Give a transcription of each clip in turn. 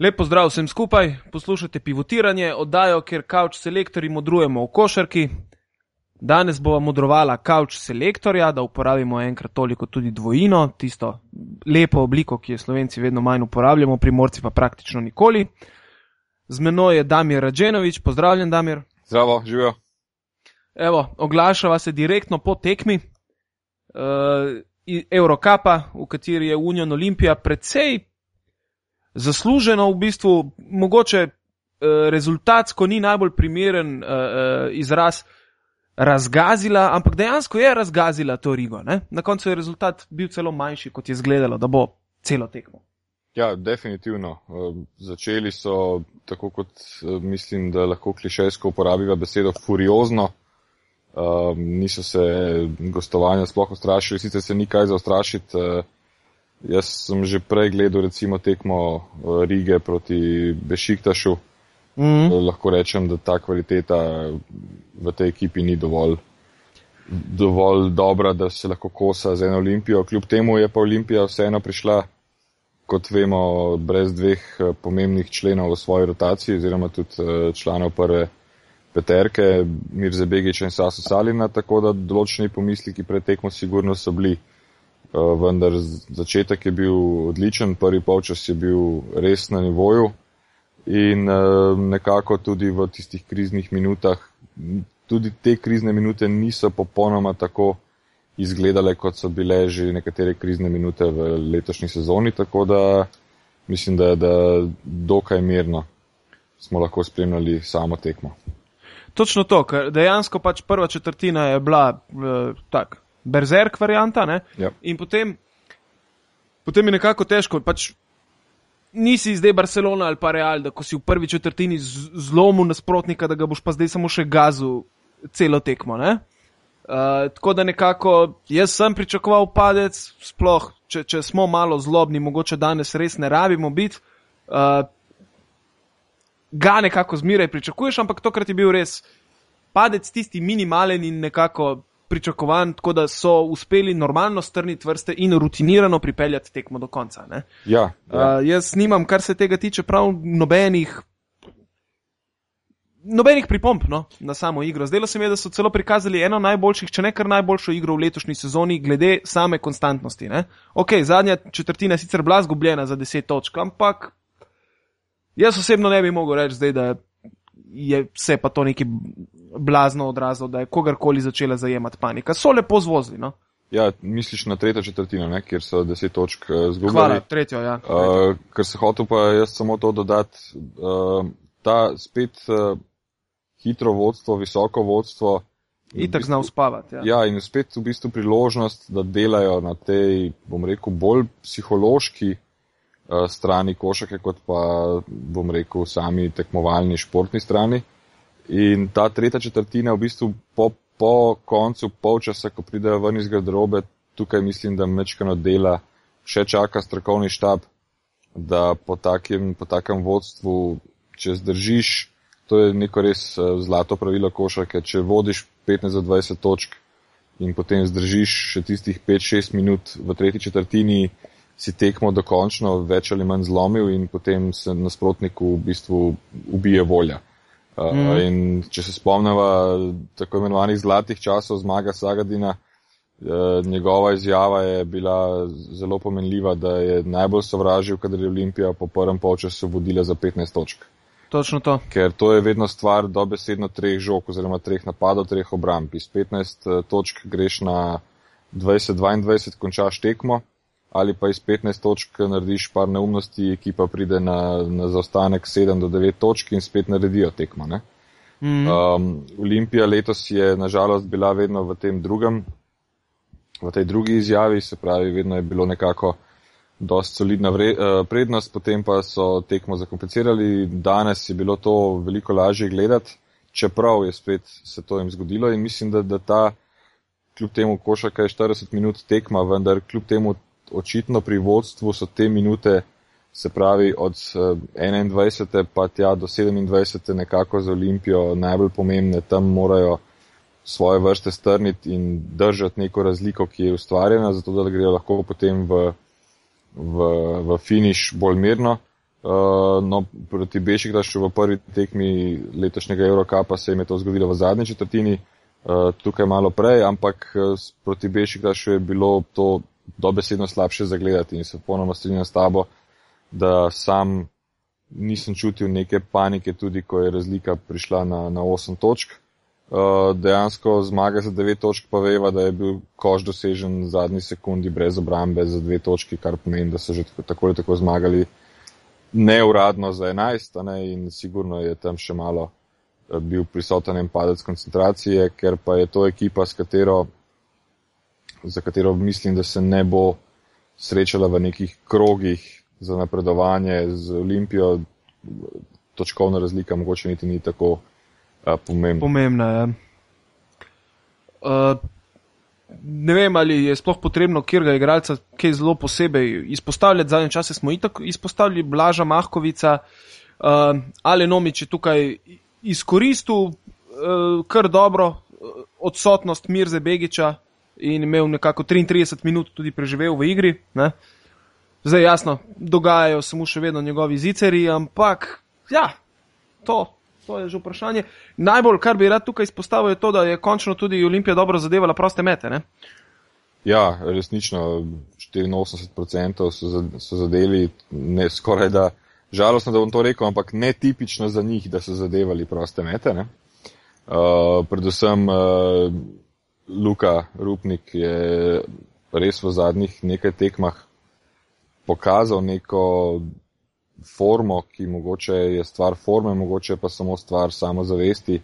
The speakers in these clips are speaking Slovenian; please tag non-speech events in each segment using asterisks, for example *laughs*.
Lepo zdrav vsem skupaj, poslušate pivotiranje, oddajo, kjer kavč selektorji modrujemo v košarki. Danes bova modrovala kavč selektorja, da uporabimo enkrat toliko tudi dvojino, tisto lepo obliko, ki jo slovenci vedno manj uporabljamo, primorci pa praktično nikoli. Z menoj je Damir Rađenovič, pozdravljen Damir. Zdravo, živijo. Evo, oglašava se direktno po tekmi uh, Eurocapa, v kateri je Union Olimpija precej zasluženo v bistvu, mogoče uh, rezultatsko ni najbolj primeren uh, uh, izraz, razgazila, ampak dejansko je razgazila to Rigo. Ne? Na koncu je rezultat bil celo manjši, kot je izgledalo, da bo celo tekmo. Ja, definitivno. Začeli so, tako kot mislim, da lahko klišejsko uporabiva besedo furiozno. Um, niso se gostovanja sploh ustrašili, sicer se ni kaj za ustrašiti. Uh, Jaz sem že prej gledal recimo tekmo eh, Rige proti Bešiktašu. Mm -hmm. Lahko rečem, da ta kvaliteta v tej ekipi ni dovolj, dovolj dobra, da se lahko kosa z eno olimpijo. Kljub temu je pa Olimpija vseeno prišla, kot vemo, brez dveh eh, pomembnih členov v svoji rotaciji, oziroma tudi članov prve peterke, Mirze Begiča in Sasu Salina, tako da določeni pomisliki pred tekmo sigurno so bili. Eh, vendar začetek je bil odličen, prvi polčas je bil res na nivoju in eh, nekako tudi v tistih kriznih minutah, tudi te krizne minute niso popolnoma tako izgledale, kot so bile že nekatere krizne minute v letošnji sezoni, tako da mislim, da je dokaj mirno smo lahko spremljali samo tekmo. Točno to, ker dejansko pač prva četrtina je bila eh, tak, Berzerk varianta. Ja. In potem, potem je nekako težko. Pač, nisi zdaj Barcelona ali pa Real, da ko si v prvi četrtini zlomil nasprotnika, da ga boš pa zdaj samo še gazil celo tekmo. Uh, tako da nekako jaz sem pričakoval padec, sploh če, če smo malo zlobni, mogoče danes res ne rabimo biti. Uh, ga nekako zmeraj pričakuješ, ampak tokrat je bil res padec tisti minimalen in nekako pričakovan, tako da so uspeli normalno strniti vrste in rutinirano pripeljati tekmo do konca. Ja, ja. Uh, jaz nimam, kar se tega tiče, prav nobenih. Nobenih pripomp no, na samo igro. Zdelo se mi je, da so celo prikazali eno najboljših, če ne kar najboljšo igro v letošnji sezoni, glede same konstantnosti. Ne. Ok, zadnja četrtina je sicer bila zgubljena za 10 točk, ampak jaz osebno ne bi mogel reči zdaj, da je vse pa to neki blazno odrazilo, da je kogarkoli začela zajemati panika. So lepo zvozili. No? Ja, misliš na tretjo četrtino, ne? kjer so deset točk uh, zgubili. Hvala, tretjo, ja. Uh, ker se hotel pa jaz samo to dodati, uh, ta spet uh, hitro vodstvo, visoko vodstvo. Itak zna uspavati. Ja. ja, in spet v bistvu priložnost, da delajo na tej, bom rekel, bolj psihološki uh, strani košake, kot pa, bom rekel, sami tekmovalni športni strani. In ta tretja četrtina, v bistvu po, po koncu polčasa, ko pridejo ven iz garderobe, tukaj mislim, da mečkano dela, še čaka strokovni štab, da po takem, po takem vodstvu, če zdržiš, to je neko res eh, zlato pravilo košarke, če vodiš 15-20 točk in potem zdržiš še tistih 5-6 minut v tretji četrtini, si tekmo dokončno več ali manj zlomil in potem se nasprotniku v bistvu ubije volja. Uh, mm. In če se spomnimo tako imenovanih zlatih časov zmaga Sagadina, uh, njegova izjava je bila zelo pomenljiva, da je najbolj sovražil, kadar je Olimpija po prvem polčasu vodila za 15 točk. Točno to. Ker to je vedno stvar dobesedno treh žog oziroma treh napadov, treh obramb. Iz 15 uh, točk greš na 20-22, končaš tekmo ali pa iz 15 točk narediš par neumnosti, ekipa pride na, na zaostanek 7 do 9 točk in spet naredijo tekmo. Mm -hmm. um, Olimpija letos je nažalost bila vedno v tem drugem, v tej drugi izjavi, se pravi, vedno je bilo nekako dosti solidna vre, uh, prednost, potem pa so tekmo zakomplicirali. Danes je bilo to veliko lažje gledati, čeprav je spet se to jim zgodilo in mislim, da, da ta, kljub temu košaka je 40 minut tekma, vendar kljub temu očitno pri vodstvu so te minute, se pravi od 21. Eh, pa tja do 27. nekako za Olimpijo najbolj pomembne, tam morajo svoje vrste strniti in držati neko razliko, ki je ustvarjena, zato da grejo lahko potem v, v, v finiš bolj mirno. Uh, no, proti Bešiktašu v prvi tekmi letošnjega Eurocapa se jim je to zgodilo v zadnji četrtini, uh, tukaj malo prej, ampak proti Bešiktašu je bilo to dobesedno slabše zagledati in se ponovno strinjam s tabo, da sam nisem čutil neke panike, tudi ko je razlika prišla na, na 8 točk. Uh, dejansko zmaga za 9 točk pa veva, da je bil koš dosežen v zadnji sekundi brez obrambe za 2 točki, kar pomeni, da so že tako, tako ali tako zmagali neuradno za 11 ne, in sigurno je tam še malo uh, bil prisoten en padec koncentracije, ker pa je to ekipa, s katero, za katero mislim, da se ne bo srečala v nekih krogih za napredovanje z Olimpijo, točkovna razlika mogoče niti ni tako uh, pomembna. Pomembna je. Ja. Uh, ne vem, ali je sploh potrebno kjerga igralca kaj zelo posebej izpostavljati. Zadnje čase smo itak izpostavili Blaža Mahkovica, uh, ali Nomič je tukaj izkoristil uh, kar dobro odsotnost Mirze Begiča in imel nekako 33 minut tudi preživel v igri. Ne? Zdaj jasno, dogajajo se mu še vedno njegovi ziceri, ampak ja, to, to je že vprašanje. Najbolj, kar bi rad tukaj izpostavil, je to, da je končno tudi Olimpija dobro zadevala proste mete. Ne? Ja, resnično, 84% so, so zadeli, ne skoraj da, žalostno, da bom to rekel, ampak ne tipično za njih, da so zadevali proste mete. Uh, predvsem uh, Luka Rupnik je res v zadnjih nekaj tekmah pokazal neko formo, ki mogoče je stvar forme, mogoče pa samo stvar samozavesti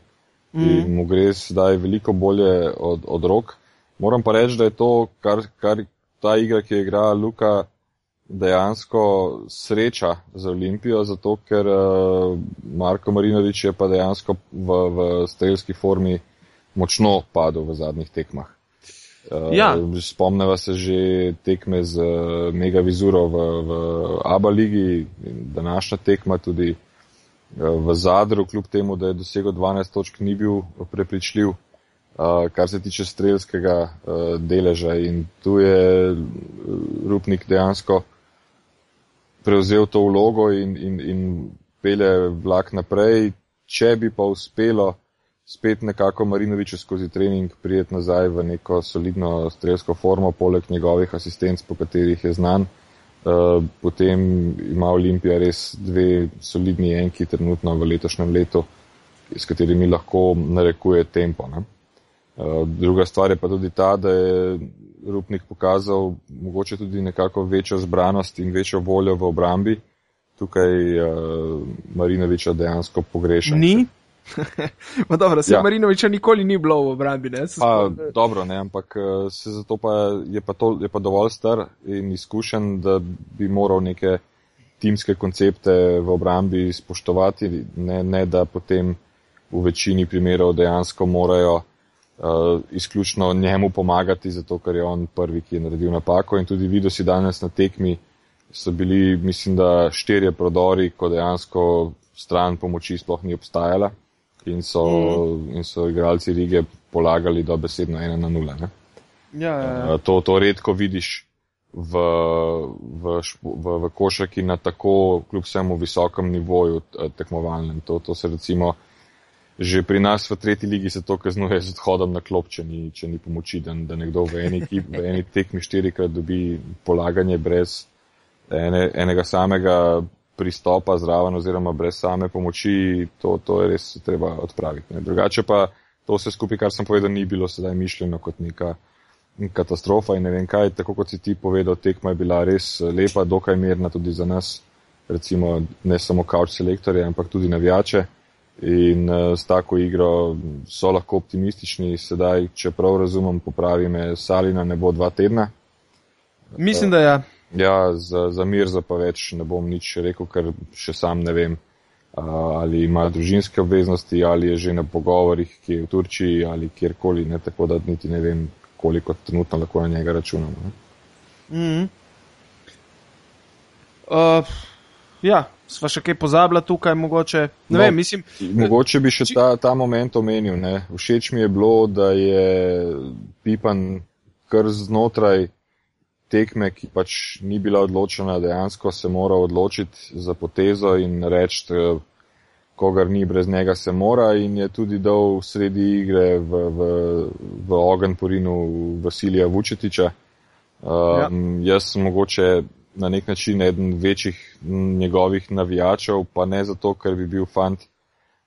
mm. in mu gre zdaj veliko bolje od, od rok. Moram pa reči, da je to, kar, kar ta igra, ki je igrala Luka, dejansko sreča za Olimpijo, zato ker uh, Marko Marinovič je pa dejansko v, v strelski formi močno padel v zadnjih tekmah. Ja. Uh, Spomneva se že tekme z uh, Mega Vizuro v, v Aba ligi, današnja tekma tudi uh, v Zadru, kljub temu, da je dosegel 12 točk, ni bil prepričljiv, kar se tiče strelskega deleža. In tu je Rupnik dejansko prevzel to vlogo in, in, in pele vlak naprej. Če bi pa uspelo, spet nekako Marinoviču skozi trening prijeti nazaj v neko solidno strelsko formo, poleg njegovih asistenc, po katerih je znan. Uh, potem ima Olimpija res dve solidni enki trenutno v letošnjem letu, s katerimi lahko narekuje tempo. Uh, druga stvar je pa tudi ta, da je Rupnik pokazal mogoče tudi nekako večjo zbranost in večjo voljo v obrambi. Tukaj uh, Marinoviča dejansko pogrešam. Ni, *laughs* dobro, se ja. Marinoviča nikoli ni bilo v obrambi. Ne, pa, dobro, ne, ampak eh, se zato pa je, pa to, je pa dovolj star in izkušen, da bi moral neke timske koncepte v obrambi spoštovati, ne, ne da potem v večini primerov dejansko morajo uh, izključno njemu pomagati, zato ker je on prvi, ki je naredil napako. In tudi videl si danes na tekmi, so bili, mislim, da štirje prodori, ko dejansko stran pomoči sploh ni obstajala in so, mm. in so igralci Rige polagali do besedno 1 na 0. Ja, ja, ja. Eh, to, to redko vidiš v, v, v, v košarki na tako kljub vsemu visokem nivoju eh, tekmovalnem. To, to se recimo že pri nas v tretji ligi se to kaznuje z odhodom na klop, če ni, če ni pomoči, da, da nekdo v eni, v eni tekmi štirikrat dobi polaganje brez ene, enega samega pristopa zraven oziroma brez same pomoči, to, to je res treba odpraviti. Ne. Drugače pa to vse skupaj, kar sem povedal, ni bilo sedaj mišljeno kot neka katastrofa in ne vem kaj, tako kot si ti povedal, tekma je bila res lepa, dokaj mirna tudi za nas, recimo ne samo couch selektorje, ampak tudi navijače. In uh, s tako igro so lahko optimistični, sedaj, če prav razumem, popravi me Salina, ne bo dva tedna. Mislim, da je. Ja. Ja, za, za Mirza pa več ne bom nič rekel, ker še sam ne vem, ali ima družinske obveznosti, ali je že na pogovorih, ki je v Turčiji ali kjerkoli, ne, tako da niti ne vem, koliko trenutno lahko na njega računamo. Mm -hmm. uh, ja, sva še kaj pozabila tukaj, mogoče. Ne no, vem, mislim. Mogoče bi še ta, ta moment omenil. Ne. Všeč mi je bilo, da je Pipan kar znotraj tekme, ki pač ni bila odločena, dejansko se mora odločiti za potezo in reči, kogar ni brez njega se mora in je tudi dal sredi igre v, v, v ogen porinu Vasilija Vučetiča. Um, ja. Jaz sem mogoče na nek način eden večjih njegovih navijačev, pa ne zato, ker bi bil fant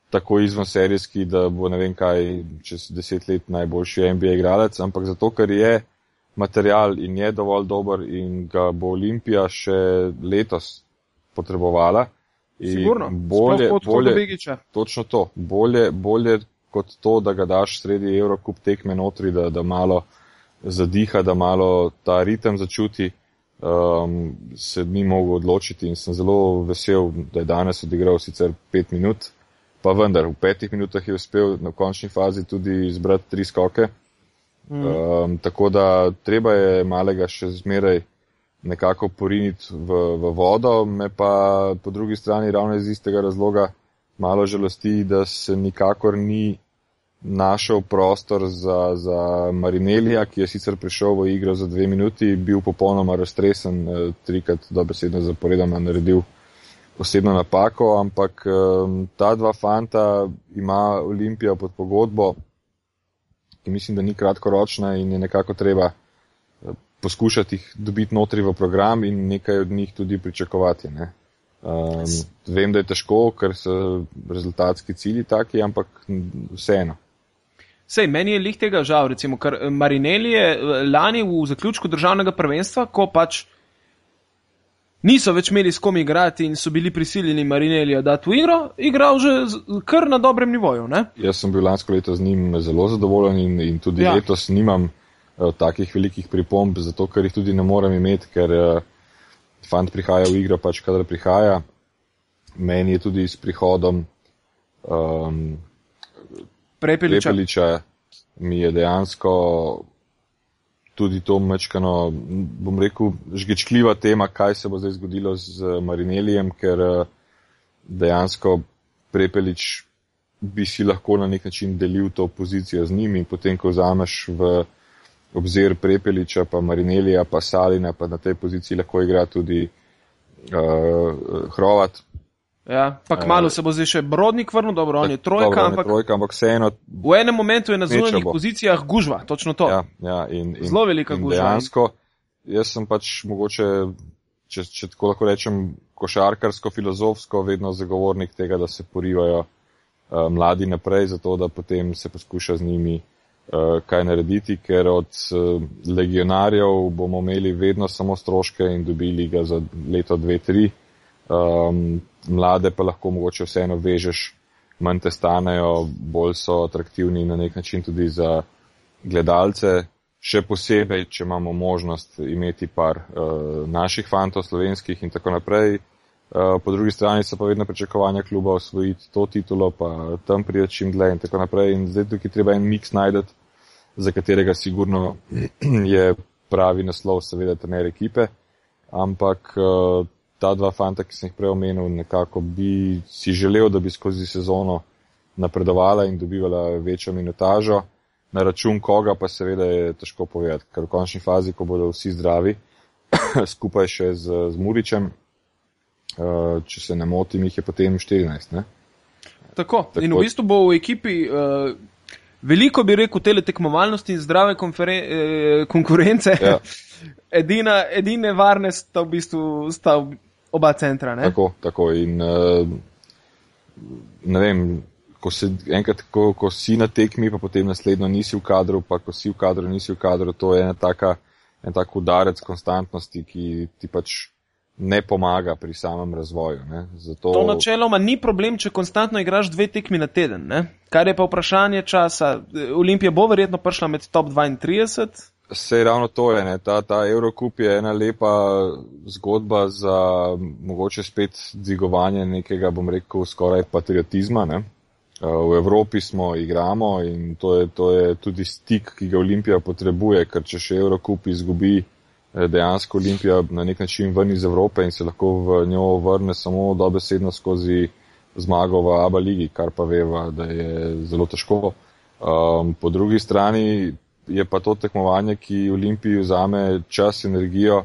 tako izvenserijski, da bo ne vem kaj čez deset let najboljši NBA igralec, ampak zato, ker je material in je dovolj dober in ga bo Olimpija še letos potrebovala. Sigurno, bolje, bolje, točno to, bolje, bolje kot to, da ga daš sredi Evrokup tekme notri, da, da malo zadiha, da malo ta ritem začuti, um, se ni mogel odločiti in sem zelo vesel, da je danes odigral sicer pet minut, pa vendar v petih minutah je uspel na končni fazi tudi izbrati tri skoke. Mm. Um, tako da treba je malega še zmeraj nekako poriniti v, v vodo, me pa po drugi strani ravno iz istega razloga malo žalosti, da se nikakor ni našel prostor za, za Marinelija, ki je sicer prišel v igro za dve minuti, bil popolnoma raztresen, eh, trikrat dobesedno zaporedoma naredil osebno napako, ampak um, ta dva fanta ima Olimpija pod pogodbo, ki mislim, da ni kratkoročna in je nekako treba poskušati jih dobiti notri v program in nekaj od njih tudi pričakovati. Ne. Um, vem, da je težko, ker so rezultatski cilji taki, ampak vseeno. Sej, meni je lih tega žal, recimo, ker Marineli je eh, lani v zaključku državnega prvenstva, ko pač niso več imeli s kom igrati in so bili prisiljeni Marinelija dati v igro, igral že kar na dobrem nivoju. Ne? Jaz sem bil lansko leto z njim zelo zadovoljen in, in tudi ja. letos nimam uh, takih velikih pripomb, zato ker jih tudi ne morem imeti, ker uh, fant prihaja v igro pač, kadar prihaja. Meni je tudi s prihodom um, Prepeliča. Prepeliča mi je dejansko tudi to mečkano, bom rekel, žgečkljiva tema, kaj se bo zdaj zgodilo z Marinelijem, ker uh, dejansko Prepelič bi si lahko na nek način delil to pozicijo z njimi in potem, ko vzameš v obzir Prepeliča, pa Marinelija, pa Salina, pa na tej poziciji lahko igra tudi uh, Hrovat. Ja, pa kmalo uh, se bo zdaj še Brodnik vrnil, dobro, on je trojka, dobro, ampak, trojka ampak vseeno. V enem momentu je na zunanjih pozicijah gužva, točno to. Ja, ja, in, in, Zelo velika in gužva. Dejansko, jaz sem pač mogoče, če, če tako lahko rečem, košarkarsko, filozofsko, vedno zagovornik tega, da se porivajo uh, mladi naprej, zato da potem se poskuša z njimi uh, kaj narediti, ker od uh, legionarjev bomo imeli vedno samo stroške in dobili ga za leto, dve, tri. Um, mlade pa lahko mogoče vseeno vežeš, manj te stanejo, bolj so atraktivni na nek način tudi za gledalce. Še posebej, če imamo možnost imeti par uh, naših fantov, slovenskih in tako naprej. Uh, po drugi strani so pa vedno pričakovanja kluba osvojiti to titulo, pa tam prijeti čim dlje in tako naprej. In zdaj tukaj treba en miks najdeti, za katerega sigurno *clears throat* je pravi naslov, seveda, trener ekipe. Ampak eh, ta dva fanta, ki sem jih prej omenil, nekako bi si želel, da bi skozi sezono napredovala in dobivala večjo minutažo. Na račun koga pa seveda je težko povedati, ker v končni fazi, ko bodo vsi zdravi, *clears throat* skupaj še z, z Muričem, eh, če se ne motim, jih je potem 14. Ne? Tako. Tako. In v bistvu bo v ekipi uh, veliko bi rekel teletekmovalnosti in zdrave eh, konkurence. Ja. *laughs* Edina, edine varne sta v bistvu sta oba centra. Ne? Tako, tako. In uh, ne vem, ko, se, enkrat, ko, ko si na tekmi, pa potem naslednjo nisi v kadru, pa ko si v kadru, nisi v kadru, to je ena taka, en tak udarec konstantnosti, ki ti pač ne pomaga pri samem razvoju. Zato... To načeloma ni problem, če konstantno igraš dve tekmi na teden. Ne? Kar je pa vprašanje časa. Olimpija bo verjetno prišla med top 32. Se ravno to je, ne? ta, ta Eurocup je ena lepa zgodba za mogoče spet dvigovanje nekega, bom rekel, skoraj patriotizma. Ne? V Evropi smo igramo in to je, to je tudi stik, ki ga Olimpija potrebuje, ker če še Eurocup izgubi, Eh, dejansko Olimpija na nek način ven iz Evrope in se lahko v njo vrne samo dobesedno skozi zmago v ABA ligi, kar pa veva, da je zelo težko. Um, po drugi strani je pa to tekmovanje, ki Olimpiji vzame čas, energijo,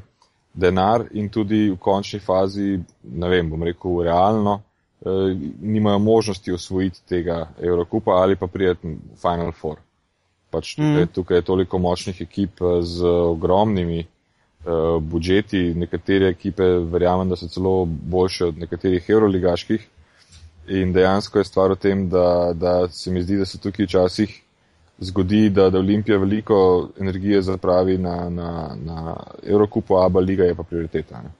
denar in tudi v končni fazi, ne vem, bom rekel, realno, eh, nimajo možnosti osvojiti tega Evrokupa ali pa prijeti v Final Four. Pač tukaj, mm. tukaj je toliko močnih ekip eh, z ogromnimi uh, budžeti, nekatere ekipe verjamem, da so celo boljše od nekaterih evroligaških. In dejansko je stvar v tem, da, da se mi zdi, da se tukaj včasih zgodi, da, da Olimpija veliko energije zapravi na, na, na Evrokupu, Aba Liga je pa prioriteta. Ne?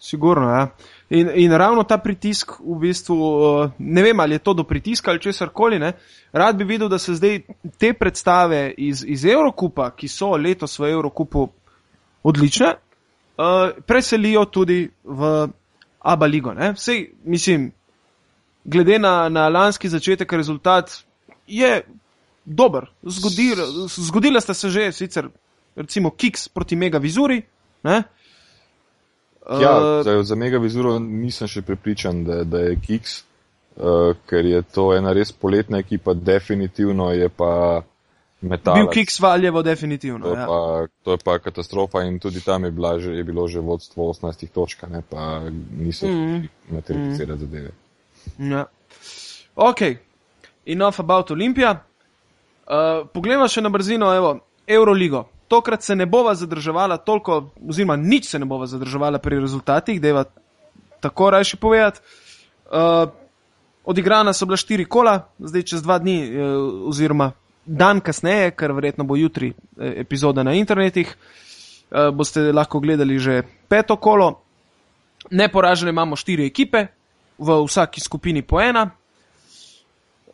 Sigurno, ja. In, in ravno ta pritisk, v bistvu, eh, ne vem, ali je to do pritiska ali česar koli, ne. Rad bi videl, da se zdaj te predstave iz, iz Evrokupa, ki so letos v Evrokupu odlične, uh, preselijo tudi v Aba Ligo. Vsej, mislim, glede na, na lanski začetek, rezultat je dober. Zgodil, zgodila sta se že sicer, recimo, Kiks proti Mega Vizuri. Ne? Ja, uh, za Mega Vizuro nisem še prepričan, da, da je Kiks, uh, ker je to ena res poletna ekipa, definitivno je pa metal. Bil Kiks valjevo, definitivno. To, ja. pa, to je pa katastrofa in tudi tam je, že, je bilo že vodstvo 18 točk, ne pa niso mm. materializirali mm. zadeve. Ja. Ok, enough about Olimpija. Uh, poglejmo še na brzino, evo, Euroligo. Tokrat se ne bova zadrževala toliko, oziroma nič se ne bova zadrževala pri rezultatih, da je tako rajši povedati. Uh, odigrana so bila štiri kola, zdaj čez dva dni, uh, oziroma dan kasneje, ker verjetno bo jutri eh, epizoda na internetih, eh, boste lahko gledali že peto kolo. Neporažene imamo štiri ekipe, v vsaki skupini po ena.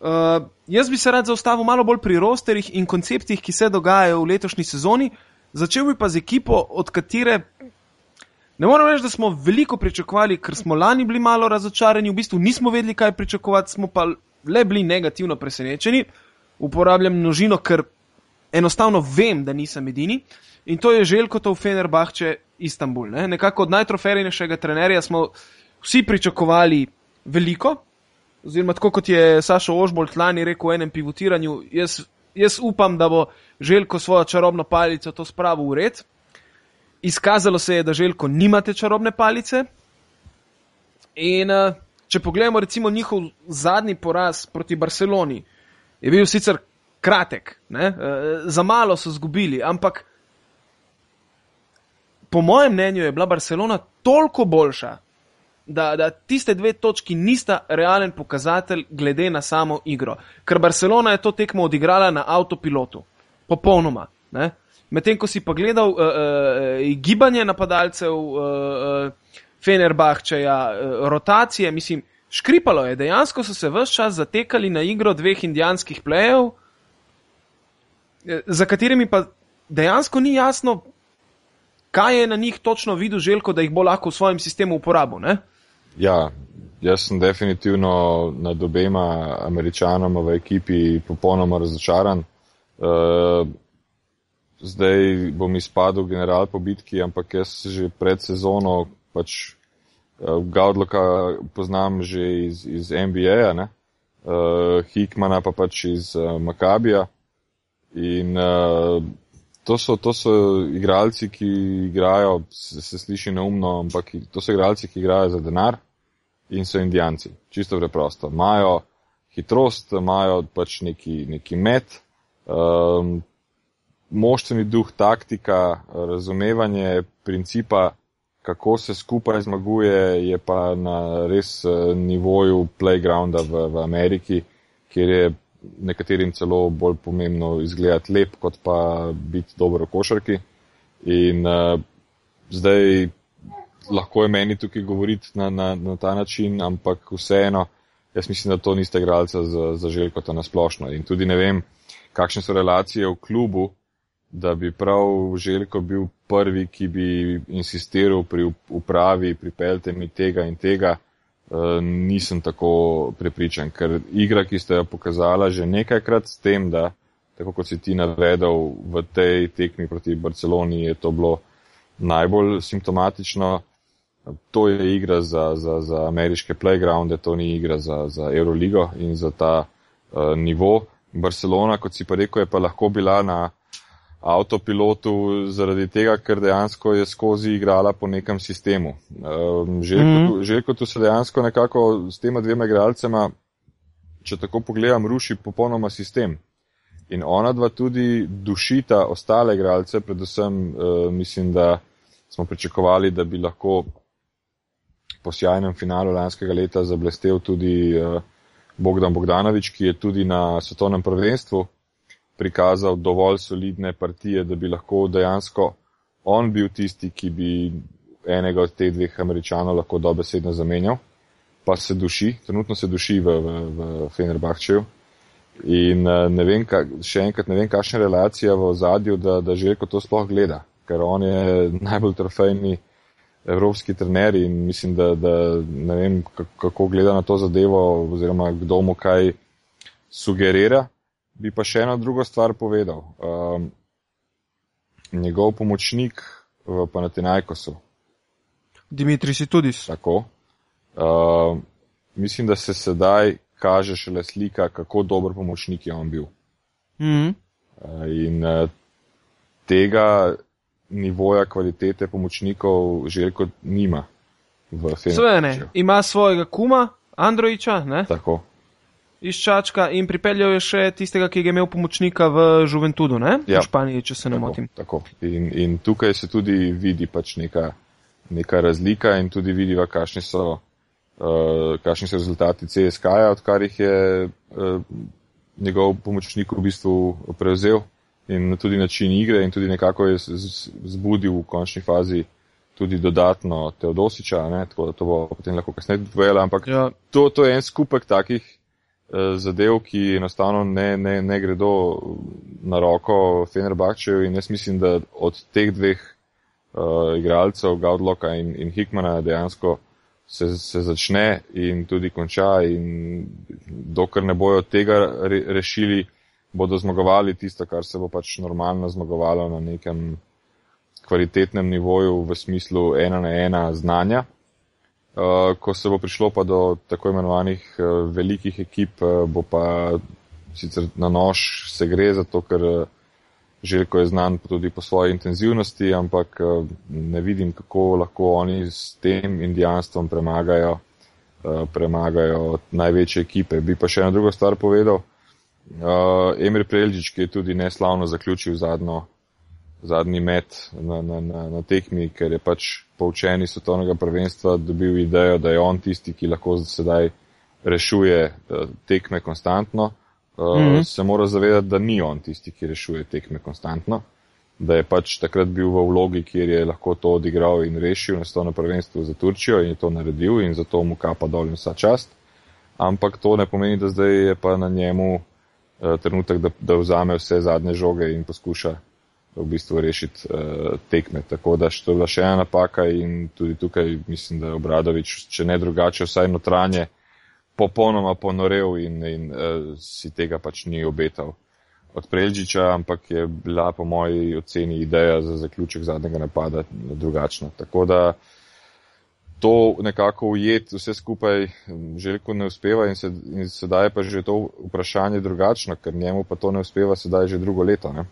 Uh, jaz bi se rad zaustavil malo bolj pri rosterjih in konceptih, ki se dogajajo v letošnji sezoni. Začel bi pa z ekipo, od katere ne morem reči, da smo veliko pričakovali, ker smo lani bili malo razočarani, v bistvu nismo vedeli, kaj pričakovati, smo pa le bili negativno presenečeni. Uporabljam množino, ker enostavno vem, da nisem edini. In to je želko to v Fenerbahče Istanbul. Ne? Nekako od najtrofejnejšega trenerja smo vsi pričakovali veliko. Oziroma, tako kot je Sašo Ožbolt lani rekel v enem pivotiranju, jaz, jaz upam, da bo želko svojo čarobno palico to spravil v red. Izkazalo se je, da želko nimate čarobne palice. In uh, če pogledamo recimo njihov zadnji poraz proti Barceloni, je bil sicer kratek, ne? Eh, za malo so zgubili, ampak po mojem mnenju je bila Barcelona toliko boljša, da, da tiste dve točki nista realen pokazatelj glede na samo igro. Ker Barcelona je to tekmo odigrala na avtopilotu, popolnoma. Ne? Medtem ko si pa gledal uh, uh, gibanje napadalcev, uh, uh, Fenerbahčeja, uh, rotacije, mislim, Škripalo je, dejansko so se vse čas zatekali na igro dveh indijanskih plejev, za katerimi pa dejansko ni jasno, kaj je na njih točno videl želko, da jih bo lahko v svojem sistemu uporabil. Ne? Ja, jaz sem definitivno nad obema američanoma v ekipi popolnoma razočaran. Uh, zdaj bom izpadel general po bitki, ampak jaz že pred sezono pač uh, Gaudloka poznam že iz, iz NBA, uh, eh, Hikmana pa pač iz uh, Makabija. In uh, to, so, to so igralci, ki igrajo, se, se sliši neumno, ampak to so igralci, ki igrajo za denar in so indijanci. Čisto preprosto. Imajo hitrost, imajo pač neki, neki met. Um, Moštveni duh, taktika, razumevanje principa kako se skupaj zmaguje, je pa na res eh, nivoju playgrounda v, v Ameriki, kjer je nekaterim celo bolj pomembno izgledati lep, kot pa biti dobro v košarki. In uh, zdaj lahko je meni tukaj govoriti na, na, na ta način, ampak vseeno, jaz mislim, da to niste igralca za, za želko ta nasplošno. In tudi ne vem, kakšne so relacije v klubu, da bi prav Željko bil prvi, ki bi insistiral pri upravi, pripeljte mi tega in tega, nisem tako prepričan, ker igra, ki ste jo pokazala že nekajkrat s tem, da, tako kot si ti navedel, v tej tekmi proti Barceloni je to bilo najbolj simptomatično. To je igra za, za, za ameriške playgrounde, to ni igra za, za Euroligo in za ta uh, nivo. Barcelona, kot si pa rekel, je pa lahko bila na avtopilotu zaradi tega, ker dejansko je skozi igrala po nekem sistemu. Um, Željko mm. tu se dejansko nekako s tema dvema igralcema, če tako pogledam, ruši popolnoma sistem. In ona dva tudi dušita ostale igralce, predvsem uh, mislim, da smo pričakovali, da bi lahko po sjajnem finalu lanskega leta zablestev tudi uh, Bogdan Bogdanovič, ki je tudi na svetovnem prvenstvu prikazal dovolj solidne partije, da bi lahko dejansko on bil tisti, ki bi enega od teh dveh američanov lahko dobesedno zamenjal, pa se duši, trenutno se duši v, v, v Fenerbahčeju. In eh, ne vem, ka, še enkrat ne vem, kakšna relacija v zadju, da, da Željko to sploh gleda, ker on je *laughs* najbolj trofejni evropski trener in mislim, da, da ne vem, kako gleda na to zadevo oziroma kdo mu kaj sugerira. Bi pa še eno drugo stvar povedal. Um, njegov pomočnik v Panatinajkosu. Dimitri si tudi. Tako. Uh, mislim, da se sedaj kaže šele slika, kako dober pomočnik je on bil. Mm -hmm. uh, in uh, tega nivoja kvalitete pomočnikov željko nima. Svene, ima svojega kuma, Androjiča, ne? Tako iz Čačka in pripeljal je še tistega, ki je imel pomočnika v Juventudu, ne? Ja. v Španiji, če se ne tako, motim. Tako. In, in tukaj se tudi vidi pač neka, neka razlika in tudi vidi, kakšni so, uh, kakšni so rezultati CSK-ja, odkar jih je uh, njegov pomočnik v bistvu prevzel in tudi način igre in tudi nekako je zbudil v končni fazi tudi dodatno Teodosiča, ne? tako da to bo potem lahko kasneje povedala, ampak ja. to, to je en skupek takih zadev, ki enostavno ne, ne, ne gredo na roko Fenerbahčeju in jaz mislim, da od teh dveh uh, igralcev, Gaudloka in, in Hickmana, dejansko se, se začne in tudi konča in dokler ne bojo tega re, rešili, bodo zmagovali tisto, kar se bo pač normalno zmagovalo na nekem kvalitetnem nivoju v smislu ena na ena znanja. Uh, ko se bo prišlo pa do tako imenovanih uh, velikih ekip, uh, bo pa sicer na nož se gre, zato ker uh, Željko je znan tudi po svoji intenzivnosti, ampak uh, ne vidim, kako lahko oni s tem indijanstvom premagajo, uh, premagajo največje ekipe. Bi pa še eno drugo stvar povedal. Uh, Emir Prelžič, ki je tudi neslavno zaključil zadnjo zadnji met na, na, na, na tekmi, ker je pač poučeni svetovnega prvenstva dobil idejo, da je on tisti, ki lahko sedaj rešuje uh, tekme konstantno, uh, mm -hmm. se mora zavedati, da ni on tisti, ki rešuje tekme konstantno, da je pač takrat bil v vlogi, kjer je lahko to odigral in rešil na svetovno prvenstvo za Turčijo in je to naredil in zato mu kapa dol in vsa čast. Ampak to ne pomeni, da zdaj je pa na njemu uh, trenutek, da, da vzame vse zadnje žoge in poskuša v bistvu rešiti uh, tekme. Tako da to je bila še ena napaka in tudi tukaj mislim, da je Obradovič, če ne drugače, vsaj notranje, popolnoma ponorel in, in uh, si tega pač ni obetal od Prelžiča, ampak je bila po moji oceni ideja za zaključek zadnjega napada drugačna. Tako da to nekako ujeti vse skupaj željko ne uspeva in, se, in sedaj pa že to vprašanje drugačno, ker njemu pa to ne uspeva sedaj že drugo leto. Ne?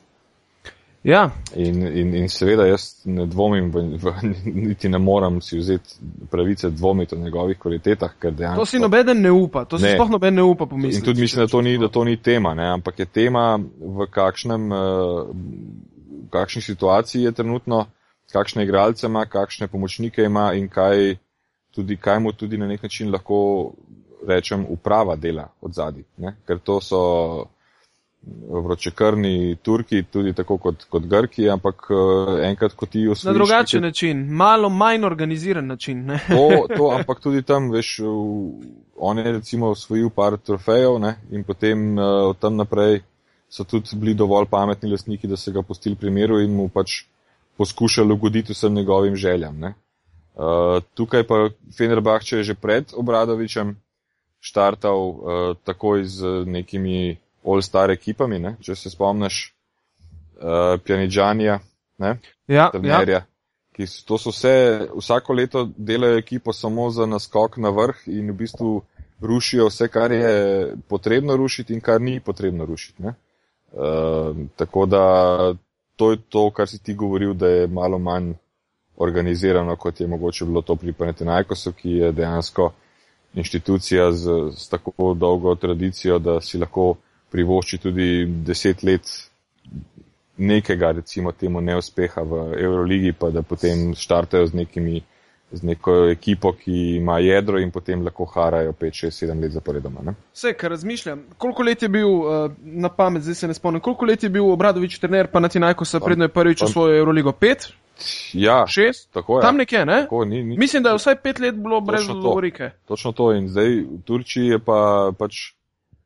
Ja. In, in, in seveda jaz ne dvomim, v, v, niti ne moram si vzeti pravice dvomiti o njegovih kvalitetah, ker dejansko. To si nobeden ne upa, to si ne. sploh noben ne upa pomisliti. In tudi mislim, da to, ni, da to ni tema, ne? ampak je tema, v kakšnem, v eh, kakšni situaciji je trenutno, kakšne igralce ima, kakšne pomočnike ima in kaj, tudi, kaj mu tudi na nek način lahko rečem uprava dela od zadnji. Ker to so vročekrni Turki, tudi tako kot, kot Grki, ampak uh, enkrat, ko ti osvojiš. Na drugačen nekaj... način, malo manj organiziran način. to, *laughs* to, ampak tudi tam, veš, on je recimo osvojil par trofejev ne, in potem uh, od tam naprej so tudi bili dovolj pametni lasniki, da se ga pustili pri miru in mu pač poskušali ugoditi vsem njegovim željam. Ne. Uh, tukaj pa Fenerbahče je že pred Obradovičem štartal uh, takoj z nekimi all-star ekipami, ne? če se spomniš, uh, Pjanidžanija, ja, ja. ki so, to so vse, vsako leto delajo ekipo samo za naskok na vrh in v bistvu rušijo vse, kar je potrebno rušiti in kar ni potrebno rušiti. Uh, tako da to je to, kar si ti govoril, da je malo manj organizirano, kot je mogoče bilo to pri Panetinajkosu, ki je dejansko inštitucija z, z tako dolgo tradicijo, da si lahko privošči tudi deset let nekega, recimo temu, neuspeha v Euroligi, pa da potem štartajo z nekimi z neko ekipo, ki ima jedro in potem lahko harajo 5, 6, 7 let zaporedoma. Vse, kar razmišljam, koliko let je bil uh, na pamet, zdaj se ne spomnim, koliko let je bil Obradovič trener, pa na Tinajko se predno je prvič v svojo Euroligo 5? Ja, 6? Tako je. Tam nekje, ne? Tako, ni, ni, Mislim, da je vsaj 5 let bilo brez govorike. Točno to in zdaj v Turčiji je pa pač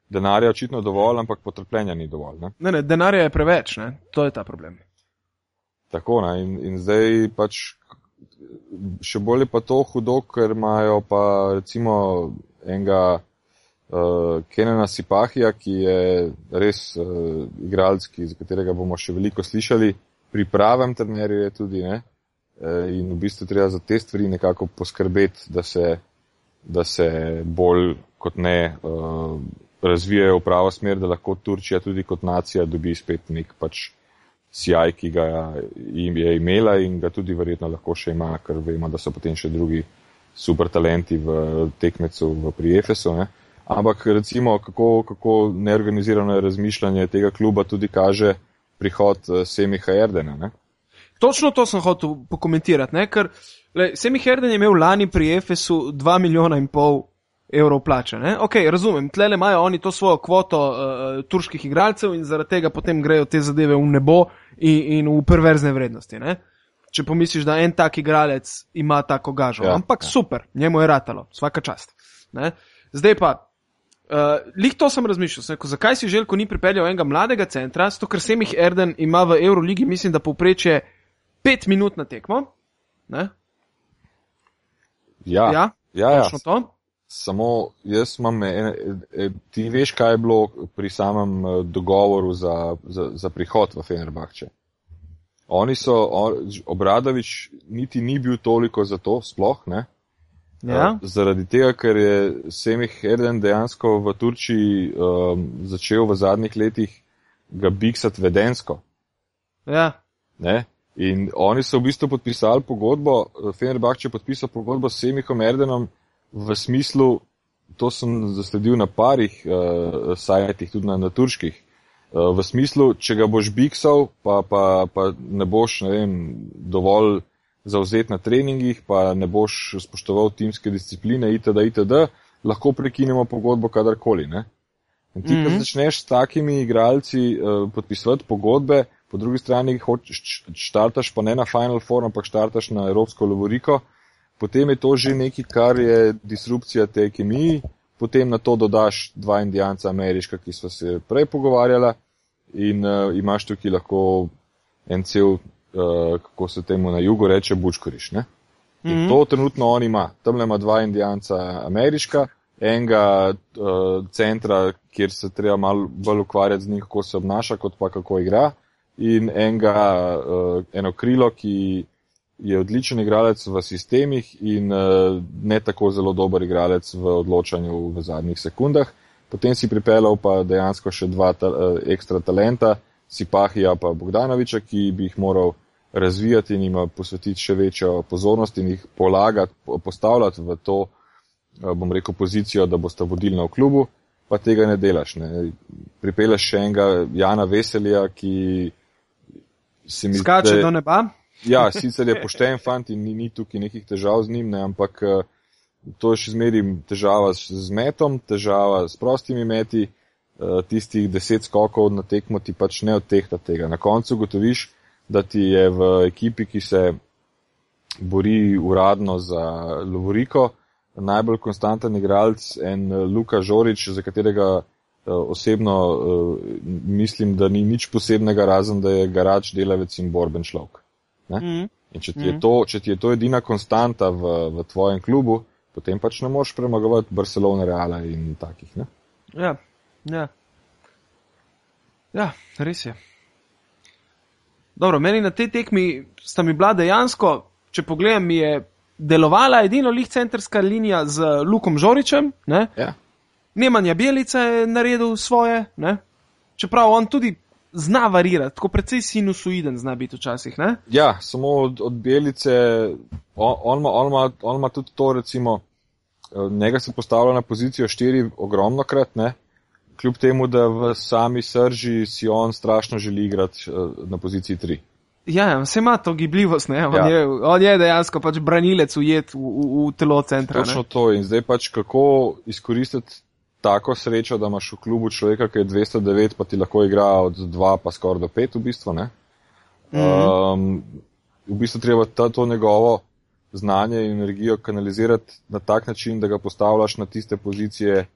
denarja očitno dovolj, ampak potrpljenja ni dovolj. Ne, ne, ne denarja je preveč, ne? to je ta problem. Tako, ne, in, in zdaj pač še bolje pa to hudo, ker imajo pa recimo enega uh, Kenena Sipahija, ki je res uh, igralski, za katerega bomo še veliko slišali, pri pravem trenerju je tudi, ne? Uh, in v bistvu treba za te stvari nekako poskrbeti, da se, da se bolj kot ne uh, razvijajo v pravo smer, da lahko Turčija tudi kot nacija dobi spet nek pač sjaj, ki ga je imela in ga tudi verjetno lahko še ima, ker vemo, da so potem še drugi super talenti v tekmecu v Priefesu. Ne. Ampak recimo, kako, kako neorganizirano je razmišljanje tega kluba tudi kaže prihod eh, Semiha Erdena. Ne. Točno to sem hotel pokomentirati, ne? ker Semih Erden je imel lani pri Efesu 2 milijona in pol evrov plače. Ne? Ok, razumem, tle imajo oni to svojo kvoto uh, turških igralcev in zaradi tega potem grejo te zadeve v nebo in, in v perverzne vrednosti. Ne? Če pomisliš, da en tak igralec ima tako gažo. Ja, Ampak ja. super, njemu je ratalo, vsaka čast. Ne? Zdaj pa, uh, lih to sem razmišljal, sem rekel, zakaj si želko ni pripeljal enega mladega centra, zato ker Semih Erden ima v Euroligi, mislim, da povpreče pet minut na tekmo. Ne? Ja, ja, ja, ja. to. Samo jaz imam, ene, e, ti veš, kaj je bilo pri samem e, dogovoru za, za, za prihod v Fenerbahče. Oni so, Obradovič niti ni bil toliko za to, sploh ne. Ja. Zaradi tega, ker je Semih Erden dejansko v Turčiji um, začel v zadnjih letih ga biksati vedensko. Ja. Ne? In oni so v bistvu podpisali pogodbo, Fenerbahče je podpisal pogodbo s Semihom Erdenom, v smislu, to sem zasledil na parih uh, sajtih, tudi na, na turških, uh, v smislu, če ga boš biksal, pa, pa, pa ne boš ne vem, dovolj zauzet na treningih, pa ne boš spoštoval timske discipline itd., itd., lahko prekinemo pogodbo kadarkoli. Ne? In ti, mm -hmm. ko začneš s takimi igralci uh, podpisovati pogodbe, po drugi strani hočeš štartaš pa ne na Final Four, ampak štartaš na Evropsko Lovoriko, uh, potem je to že nekaj, kar je disrupcija te kemiji, potem na to dodaš dva indijanca ameriška, ki so se prej pogovarjala in uh, imaš tukaj lahko en cel, uh, kako se temu na jugu reče, bučkoriš. Ne? In mm -hmm. to trenutno on ima. Tam ima dva indijanca ameriška, enega uh, centra, kjer se treba malo bolj ukvarjati z njim, kako se obnaša, kot pa kako igra, in enega, uh, eno krilo, ki je odličen igralec v sistemih in uh, ne tako zelo dober igralec v odločanju v zadnjih sekundah. Potem si pripeljal pa dejansko še dva ta, uh, ekstra talenta, Sipahija pa Bogdanoviča, ki bi jih moral razvijati in jim posvetiti še večjo pozornost in jih polagati, postavljati v to, uh, bom rekel, pozicijo, da boste vodilni v klubu, pa tega ne delaš. Ne. Pripelješ še enega Jana Veselija, ki se mi zdi. Skače do neba. Ja, sicer je pošten fant in ni, ni tukaj nekih težav z njim, ne, ampak eh, to je še zmeri težava z metom, težava s prostimi meti, eh, tistih deset skokov na tekmo ti pač ne odtehta tega. Na koncu gotoviš, da ti je v ekipi, ki se bori uradno za Lovoriko, najbolj konstanten igralec en eh, Luka Žorič, za katerega osebno mislim, da ni nič posebnega, razen da je garač, delavec in borben človek. Mm. In če ti, mm. to, če ti je to edina konstanta v, v tvojem klubu, potem pač ne moreš premagovati Barcelone, Reala in takih. Ne? Ja, ja. ja, res je. Dobro, meni na tej tekmi sta mi bila dejansko, če pogledam, mi je delovala edino lih centrska linija z Lukom Žoričem. Ne? Ja. Nemanja Bjelica je naredil svoje, ne? čeprav on tudi zna varirati, tako precej sinusoiden zna biti včasih. Ne? Ja, samo od, od Belice, on, on, ima, on, ima, on ima tudi to, recimo, eh, njega se postavlja na pozicijo štiri ogromno krat, ne? kljub temu, da v sami srži si on strašno želi igrati eh, na poziciji tri. Ja, vse ima to gibljivost, ne? On, ja. je, on je dejansko pač branilec ujet v, v, v telo centra. Točno ne? to in zdaj pač kako izkoristiti tako srečo, da imaš v klubu človeka, ki je 209, pa ti lahko igra od 2 pa skoraj do 5 v bistvu. Mm -hmm. um, v bistvu treba ta, to njegovo znanje in energijo kanalizirati na tak način, da ga postavljaš na tiste pozicije,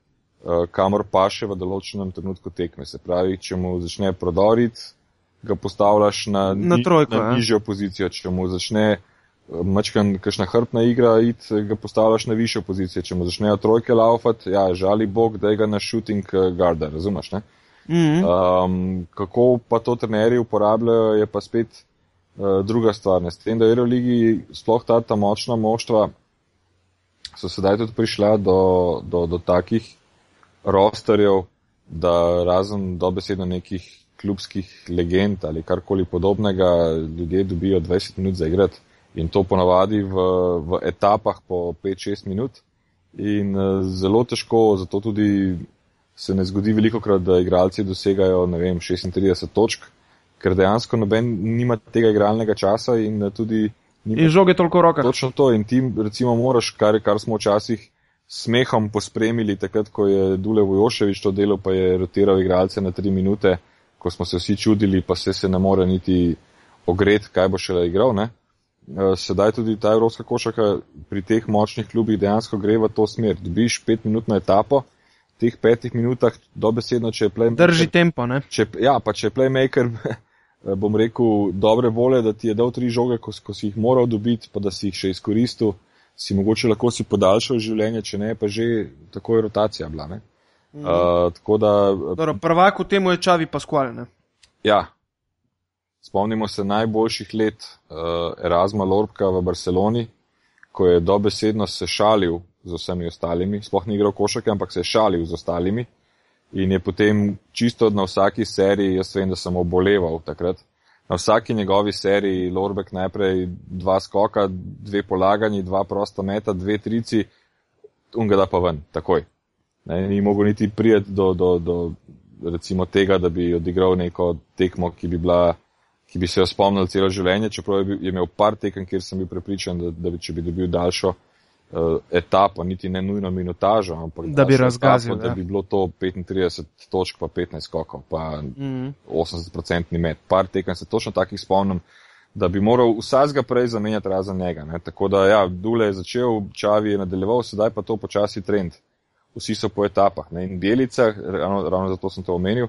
uh, kamor paše v določenem trenutku tekme. Se pravi, če mu začne prodoriti, ga postavljaš na, na, trojko, na nižjo pozicijo, če mu začne mačkan, kakšna hrbtna igra, id, ga postavljaš na višjo pozicijo. Če mu začnejo trojke laufati, ja, žali Bog, da je ga na shooting eh, guarda, razumeš? Mm -hmm. um, kako pa to trenerji uporabljajo, je pa spet uh, druga stvar. Ne? S tem, da je v Ligi sploh ta, ta močna moštva, so sedaj tudi prišla do, do, do takih rosterjev, da razen dobesedno nekih klubskih legend ali karkoli podobnega, ljudje dobijo 20 minut za igrati in to ponavadi v, v etapah po 5-6 minut. In uh, zelo težko, zato tudi se ne zgodi veliko krat, da igralci dosegajo, vem, 36 točk, ker dejansko noben nima tega igralnega časa in uh, tudi. In žoge toliko roka. Točno to in ti recimo moraš, kar, kar smo včasih smehom pospremili, takrat, ko je Dule Vojoševič to delo, pa je rotiral igralce na 3 minute, ko smo se vsi čudili, pa se se ne more niti ogret, kaj bo šele igral, ne? Eh, sedaj tudi ta evropska košaka pri teh močnih klubih dejansko gre v to smer. Dobiš petminutno etapo, v teh petih minutah dobesedno, če je playmaker. Drži tempo, ne? Če, ja, pa če je playmaker, *laughs* bom rekel, dobre vole, da ti je dal tri žoge, ko, ko si jih moral dobiti, pa da si jih še izkoristil, si mogoče lahko si podaljšal življenje, če ne, pa že tako je rotacija bila. Ne? Mm. Uh, tako da. Dobro, prvak v temu je Čavi Pasquale, ne? Ja, Spomnimo se najboljših let uh, Erasma Lorbka v Barceloni, ko je dobesedno se šalil z vsemi ostalimi, sploh ni igral košake, ampak se je šalil z ostalimi in je potem čisto na vsaki seriji, jaz vem, da sem oboleval takrat, na vsaki njegovi seriji Lorbek najprej dva skoka, dve polaganji, dva prosta meta, dve trici, un ga da pa ven, takoj. Ne, ni mogel niti prijeti do, do, do recimo tega, da bi odigral neko tekmo, ki bi bila ki bi se jo spomnil celo življenje, čeprav je imel par tekem, kjer sem bil prepričan, da, da bi, če bi dobil daljšo uh, etapo, niti ne nujno minutažo, ampak da bi razgazil. Etapo, da ja. bi bilo to 35 točk, pa 15 skokov, pa mm. 80% met. Par tekem se točno takih spomnim, da bi moral vsazga prej zamenjati razen njega. Ne. Tako da, ja, Dule je začel, Čavi je nadaljeval, sedaj pa to počasi trend. Vsi so po etapah. Ne. In Belica, ravno, ravno zato sem to omenil,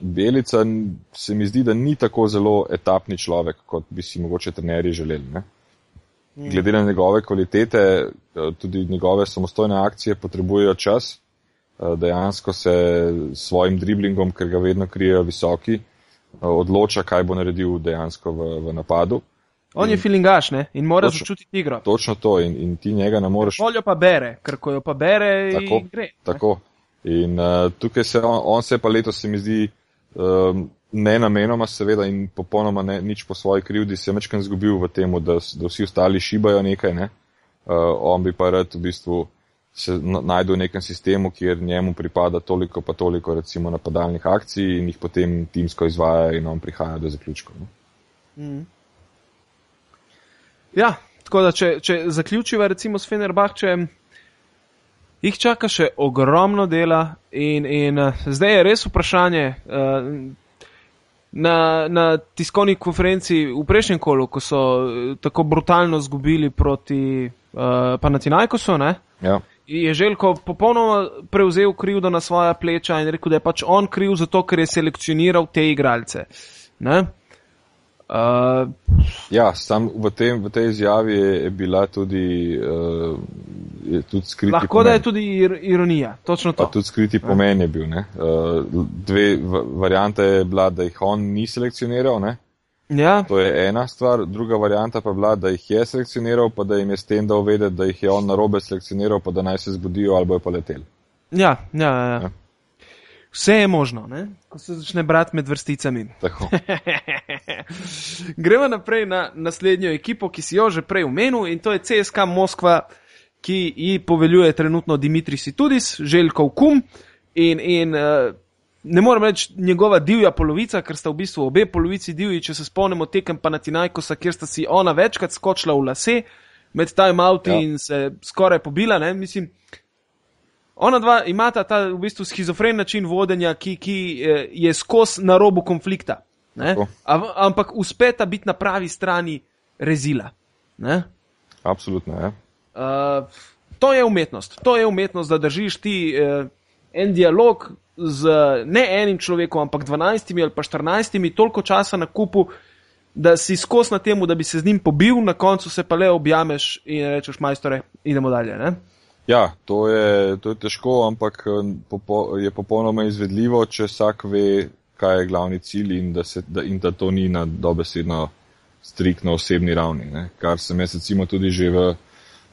Belica se mi zdi, da ni tako zelo etapni človek, kot bi si mogoče trenerji želeli. Ne? Mm. Glede na njegove kvalitete, eh, tudi njegove samostojne akcije potrebujejo čas, eh, dejansko se s svojim driblingom, ker ga vedno krijejo visoki, eh, odloča, kaj bo naredil dejansko v, v napadu. On in, je filingaš ne? in mora začutiti igro. Točno to in, in ti njega ne moreš. Voljo pa bere, ker ko jo pa bere, tako, gre. Tako. Ne? In uh, tukaj se on, on se pa letos se mi zdi um, ne namenoma, seveda, in popolnoma ne, nič po svoji krivdi, se je mečken zgubil v tem, da, da vsi ostali šibajo nekaj. Ne? Uh, on bi pa rad v bistvu se najdel v nekem sistemu, kjer njemu pripada toliko pa toliko recimo napadalnih akcij in jih potem timsko izvaja in on prihaja do zaključkov. Mm. Ja, tako da če, če zaključiva recimo s Fenerbahčem jih čaka še ogromno dela in, in uh, zdaj je res vprašanje. Uh, Na, na tiskovni konferenci v prejšnjem kolu, ko so uh, tako brutalno zgubili proti uh, Panatinajkosu, ja. je Željko popolnoma prevzel krivdo na svoja pleča in rekel, da je pač on kriv zato, ker je selekcioniral te igralce. Ne? Uh, ja, sam v, tem, v tej izjavi je, je bila tudi, uh, je tudi skriti. Lahko pomen. da je tudi ir, ironija, točno to. Pa tudi skriti pomen je bil. Uh, dve variante je bila, da jih on ni selekcioniral. Ne? Ja. To je ena stvar. Druga varianta pa je bila, da jih je selekcioniral, pa da jim je s tem dal vedeti, da jih je on narobe selekcioniral, pa da naj se zbudijo ali bojo pa leteli. Ja, ja, ja. ja. Vse je možno, ne? ko se začne brati med vrsticami. *laughs* Gremo naprej na naslednjo ekipo, ki si jo že prej omenil, in to je CSK Moskva, ki ji poveljuje trenutno Dimitri Situdis, Željkov Kum. In, in uh, ne morem reči njegova divja polovica, ker sta v bistvu obe polovici divji, če se spomnimo tekem pa na Tinajkosa, kjer sta si ona večkrat skočila v lase med time-outi ja. in se skoraj pobila. Ne? Mislim, ona dva imata ta v bistvu schizofren način vodenja, ki, ki eh, je skos na robu konflikta. Ampak uspeta biti na pravi strani rezila. Ne? Absolutno. Ja. Uh, to je umetnost. To je umetnost, da držiš ti uh, en dialog z ne enim človekom, ampak 12 ali pa 14, toliko časa na kupu, da si skos na tem, da bi se z njim pobil, na koncu se pa le objameš in rečeš, majstore, idemo dalje. Ne? Ja, to je, to je težko, ampak je popolnoma izvedljivo, če vsak ve, kaj je glavni cilj in da, se, da, in da to ni na dobesedno striktno osebni ravni. Ne? Kar sem jaz recimo tudi že v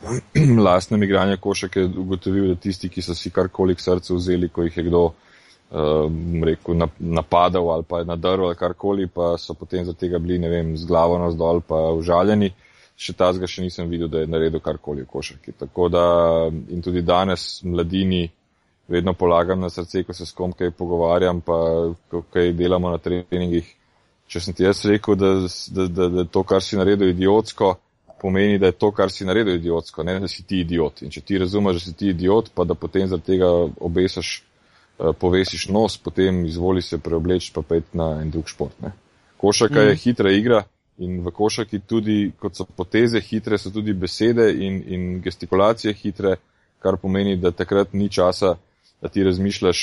*clears throat* lastnem igranju košake ugotovil, da tisti, ki so si karkoli k srcu vzeli, ko jih je kdo uh, rekel, napadal ali pa nadrl ali karkoli, pa so potem za tega bili, ne vem, z glavo nazdol pa užaljeni. Še tazga še nisem videl, da je naredil karkoli v košarki. Tako da in tudi danes mladini vedno polagam na srce, ko se s kom kaj pogovarjam, pa kaj delamo na treningih. Če sem ti jaz rekel, da, da, da, da to, kar si naredil, je idiotsko, pomeni, da je to, kar si naredil, idiotsko, ne da si ti idiot. In če ti razumeš, da si ti idiot, pa da potem zaradi tega obesaš, eh, povesiš nos, potem izvoli se preobleči pa pet na en drug šport. Ne. Košaka mm. je hitra igra in v košaki tudi, kot so poteze hitre, so tudi besede in, in gestikulacije hitre, kar pomeni, da takrat ni časa, da ti razmišljaš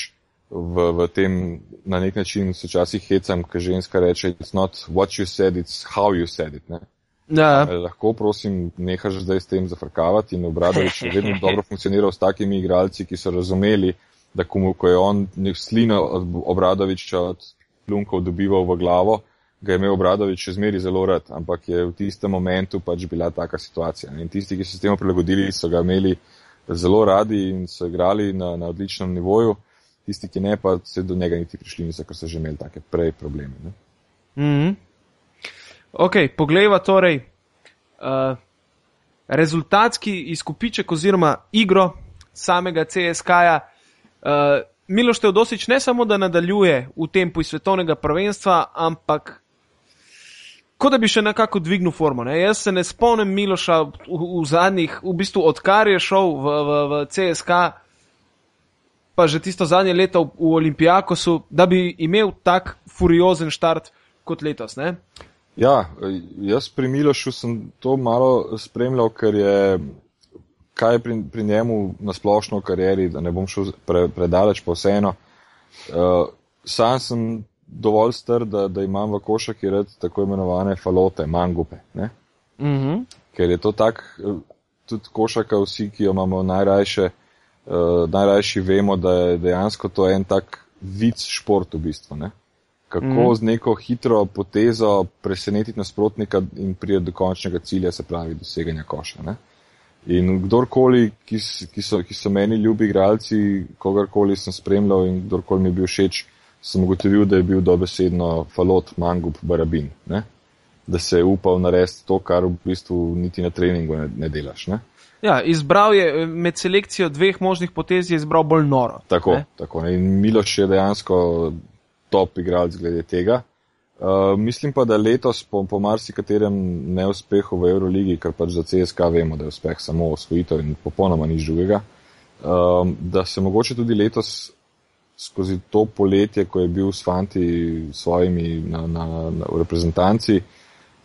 v, v tem, na nek način se včasih hecam, ker ženska reče, it's not what you said, it's how you said it. Ne. Ja. Lahko, prosim, nehaš zdaj s tem zafrkavati in obradovič je vedno *laughs* dobro funkcioniral s takimi igralci, ki so razumeli, da komu, ko je on nek slina od obradoviča od plunkov dobival v glavo, ga je imel obradovič še zmeri zelo rad, ampak je v tistem momentu pač bila taka situacija. In tisti, ki so s tem prilagodili, so ga imeli zelo radi in so igrali na, na odličnem nivoju, tisti, ki ne, pa se do njega niti prišli niso, ker so že imeli take prej probleme. Ne? Mm -hmm. Ok, poglejva torej uh, rezultatski izkupiček oziroma igro samega CSK-ja. Uh, Miloš Teodosič ne samo, da nadaljuje v tempu iz svetovnega prvenstva, ampak kot da bi še nekako dvignil formo. Ne? Jaz se ne spomnim Miloša v, v zadnjih, v bistvu odkar je šel v, v, v CSK, pa že tisto zadnje leto v, v Olimpijakosu, da bi imel tak furiozen štart kot letos. Ne? Ja, jaz pri Milošu sem to malo spremljal, ker je kaj pri, pri njemu na splošno v karieri, da ne bom šel pre, predaleč, pa vseeno. Uh, sam sem dovolj str, da, da imam v košaki red tako imenovane falote, mangupe. Mm -hmm. Ker je to tak, tudi košaka, vsi, ki jo imamo najrajše, uh, najrajši vemo, da je dejansko to en tak vic šport v bistvu. Ne? Kako mm. z neko hitro potezo presenetiti nasprotnika in priti do končnega cilja, se pravi doseganja koša. Ne? In kdorkoli, ki, ki, so, ki so meni ljubi igralci, kogarkoli sem spremljal in kdorkoli mi je bil všeč, sem ugotovil, da je bil dobesedno falot, mangup, barabin. Ne? Da se je upal narediti to, kar v bistvu niti na treningu ne, ne delaš. Ne? Ja, izbral je med selekcijo dveh možnih potez, je izbral bolj noro. Tako, ne? tako. Ne? In Miloš je dejansko top igralec glede tega. Uh, mislim pa, da letos po, po marsikaterem neuspehu v Euroligi, kar pač za CSK vemo, da je uspeh samo osvojitev in popolnoma nič drugega, uh, da se mogoče tudi letos skozi to poletje, ko je bil s fanti svojimi na, na, na, v reprezentanci,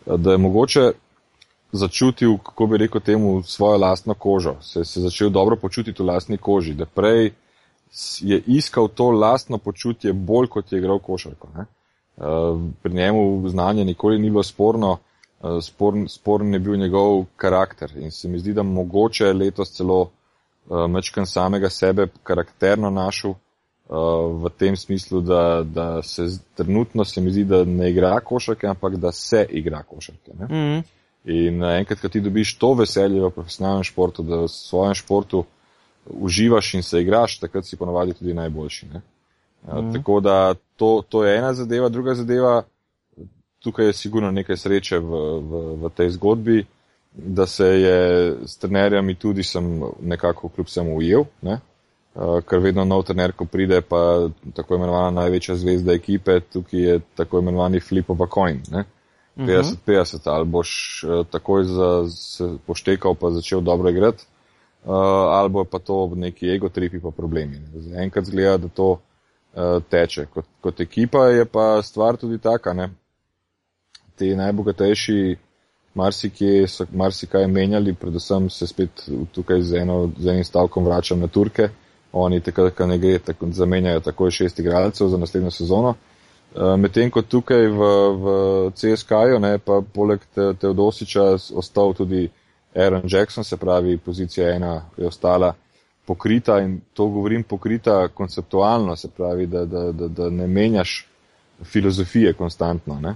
da je mogoče začutil, kako bi rekel temu, svojo lastno kožo, se, se začel dobro počutiti v lastni koži, da prej je iskal to lastno počutje bolj kot je igral košarko. Ne? Uh, pri njemu znanje nikoli ni bilo sporno, uh, sporn, sporn je bil njegov karakter in se mi zdi, da mogoče letos celo uh, mečkan samega sebe karakterno našel uh, v tem smislu, da, da se trenutno se mi zdi, da ne igra košarke, ampak da se igra košarke. Mm -hmm. In enkrat, ko ti dobiš to veselje v profesionalnem športu, da v svojem športu uživaš in se igraš, takrat si ponovadi tudi najboljši. Ne? Mm. Tako da to, to je ena zadeva, druga zadeva, tukaj je sigurno nekaj sreče v, v, v tej zgodbi, da se je s trenerjami tudi sem nekako kljub vsemu ujel, ne? uh, ker vedno nov trener, ko pride, pa tako imenovana največja zvezda ekipe, tukaj je tako imenovani flip of a coin. Ne? 50-50, ali boš uh, takoj za, poštekal pa začel dobro igrati, uh, ali bo pa to neki ego tripi pa problemi. Enkrat zgleda, da to uh, teče. Kot, kot ekipa je pa stvar tudi taka, ne? Ti najbogatejši marsikje so marsikaj menjali, predvsem se spet tukaj z, eno, z enim stavkom vračam na Turke. Oni takrat, ko ne gre, tako, zamenjajo takoj šest igralcev za naslednjo sezono. Uh, Medtem ko tukaj v, v CSK-ju, pa poleg te, Teodosiča ostal tudi Aaron Jackson, se pravi, pozicija ena je ostala pokrita in to govorim pokrita konceptualno, se pravi, da, da, da, da ne menjaš filozofije konstantno, ne?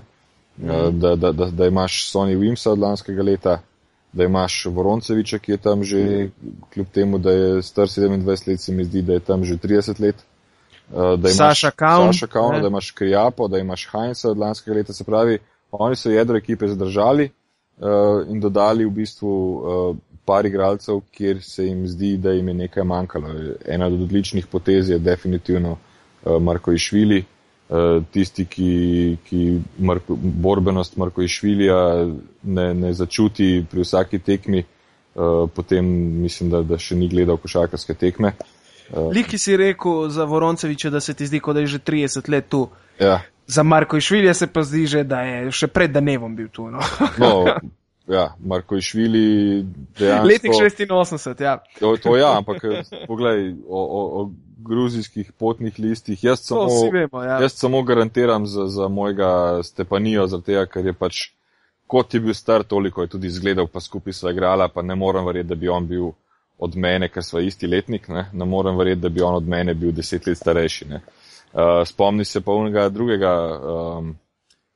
Mm. Da, da, da, da imaš Sony Wimsa od lanskega leta, da imaš Voronceviča, ki je tam že, kljub temu, da je star 27 let, se mi zdi, da je tam že 30 let. Da imaš Saša Kaun, Saša Kaun da imaš Krijapo, da imaš Heinza od lanskega leta, se pravi, oni so jedro ekipe zadržali uh, in dodali v bistvu uh, par igralcev, kjer se jim zdi, da jim je nekaj manjkalo. Ena od odličnih potez je definitivno uh, Marko Išvili, uh, tisti, ki, ki Marko, borbenost Marko Išvilija ne, ne začuti pri vsaki tekmi, uh, potem mislim, da, da še ni gledal košarkarske tekme. Uh, Liki si rekel za Voronceviča, da se ti zdi, kot da je že 30 let tu. Ja. Za Marko Išvilija se pa zdi že, da je še pred Danevom bil tu. No. *laughs* no, ja, Marko Išvili dejansko. Letnik 86, ja. To, to ja, ampak poglej, o, o, o gruzijskih potnih listih, jaz samo, vemo, ja. jaz samo garantiram za, za mojega Stepanijo, zato ker je pač, kot je bil star, toliko je tudi izgledal, pa skupaj sva igrala, pa ne morem verjeti, da bi on bil od mene, ker sva isti letnik, ne, ne morem verjeti, da bi on od mene bil deset let starejši. Uh, spomni se pa unega drugega, um,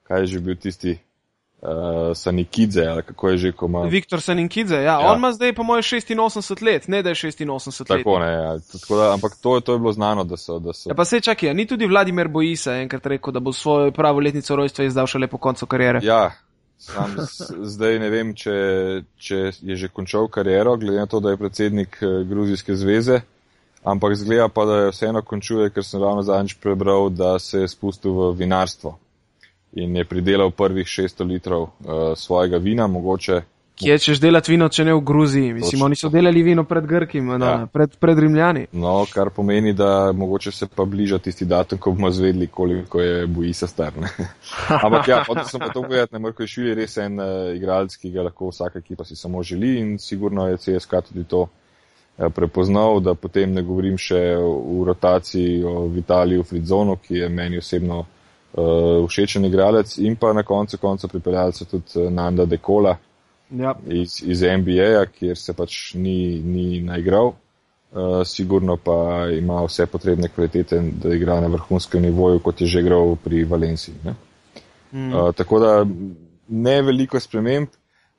kaj je že bil tisti uh, Sanikidze, ali kako je že, ko ima. Viktor Sanikidze, ja. ja. On ima zdaj, po mojem, 86 let, ne da je 86 let. Tako ne, ja. Tako da, ampak to, to je bilo znano, da so. Da so... Ja, pa se čakaj, ni tudi Vladimir Bojisa enkrat rekel, da bo svojo pravo letnico rojstva izdal šele po koncu karijere. Ja. Sam zdaj ne vem, če, če je že končal kariero, glede na to, da je predsednik eh, Gruzijske zveze, ampak zgleda pa, da je vseeno končuje, ker sem ravno zadnjič prebral, da se je spustil v vinarstvo in je pridelal prvih 600 litrov uh, svojega vina, mogoče. Kje češ delati vino, če ne v Gruziji? Mislim, Točno. oni so delali vino pred Grki, ja. pred, pred Rimljani. No, kar pomeni, da mogoče se pa bliža tisti datum, ko bomo zvedli, koliko je Bojisa star. *laughs* Ampak ja, hotel sem pa to povedati, ne Marko je šili res en uh, igralec, ki ga lahko vsaka ekipa si samo želi in sigurno je CSK tudi to uh, prepoznal, da potem ne govorim še v rotaciji o Vitaliju Fridzonu, ki je meni osebno uh, všečen igralec in pa na koncu konca pripeljali so tudi eh, Nanda Dekola ja. iz, iz NBA, kjer se pač ni, ni naigral. Uh, sigurno pa ima vse potrebne kvalitete, da igra na vrhunskem nivoju, kot je že igral pri Valenciji. Mm. Uh, tako da ne veliko sprememb,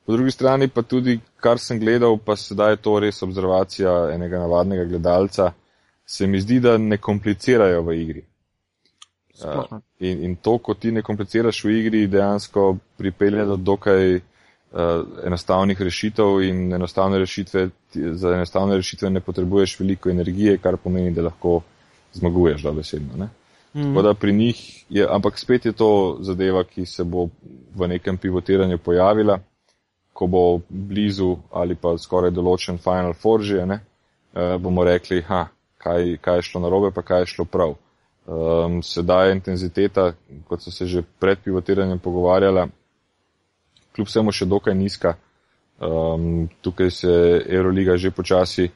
po drugi strani pa tudi, kar sem gledal, pa sedaj je to res observacija enega navadnega gledalca, se mi zdi, da ne komplicirajo v igri. Uh, in, in to, ko ti ne kompliciraš v igri, dejansko pripelje do dokaj uh, enostavnih rešitev in enostavne rešitve, za enostavne rešitve ne potrebuješ veliko energije, kar pomeni, da lahko zmaguješ dobesedno. Mm. Tako da pri njih je, ampak spet je to zadeva, ki se bo v nekem pivotiranju pojavila, ko bo blizu ali pa skoraj določen Final Forge, ne, uh, bomo rekli, ha, kaj, kaj je šlo narobe, pa kaj je šlo prav. Um, sedaj je intenziteta, kot so se že pred pivotiranjem pogovarjala, kljub vsemu še dokaj nizka. Um, tukaj se Euroliga že počasi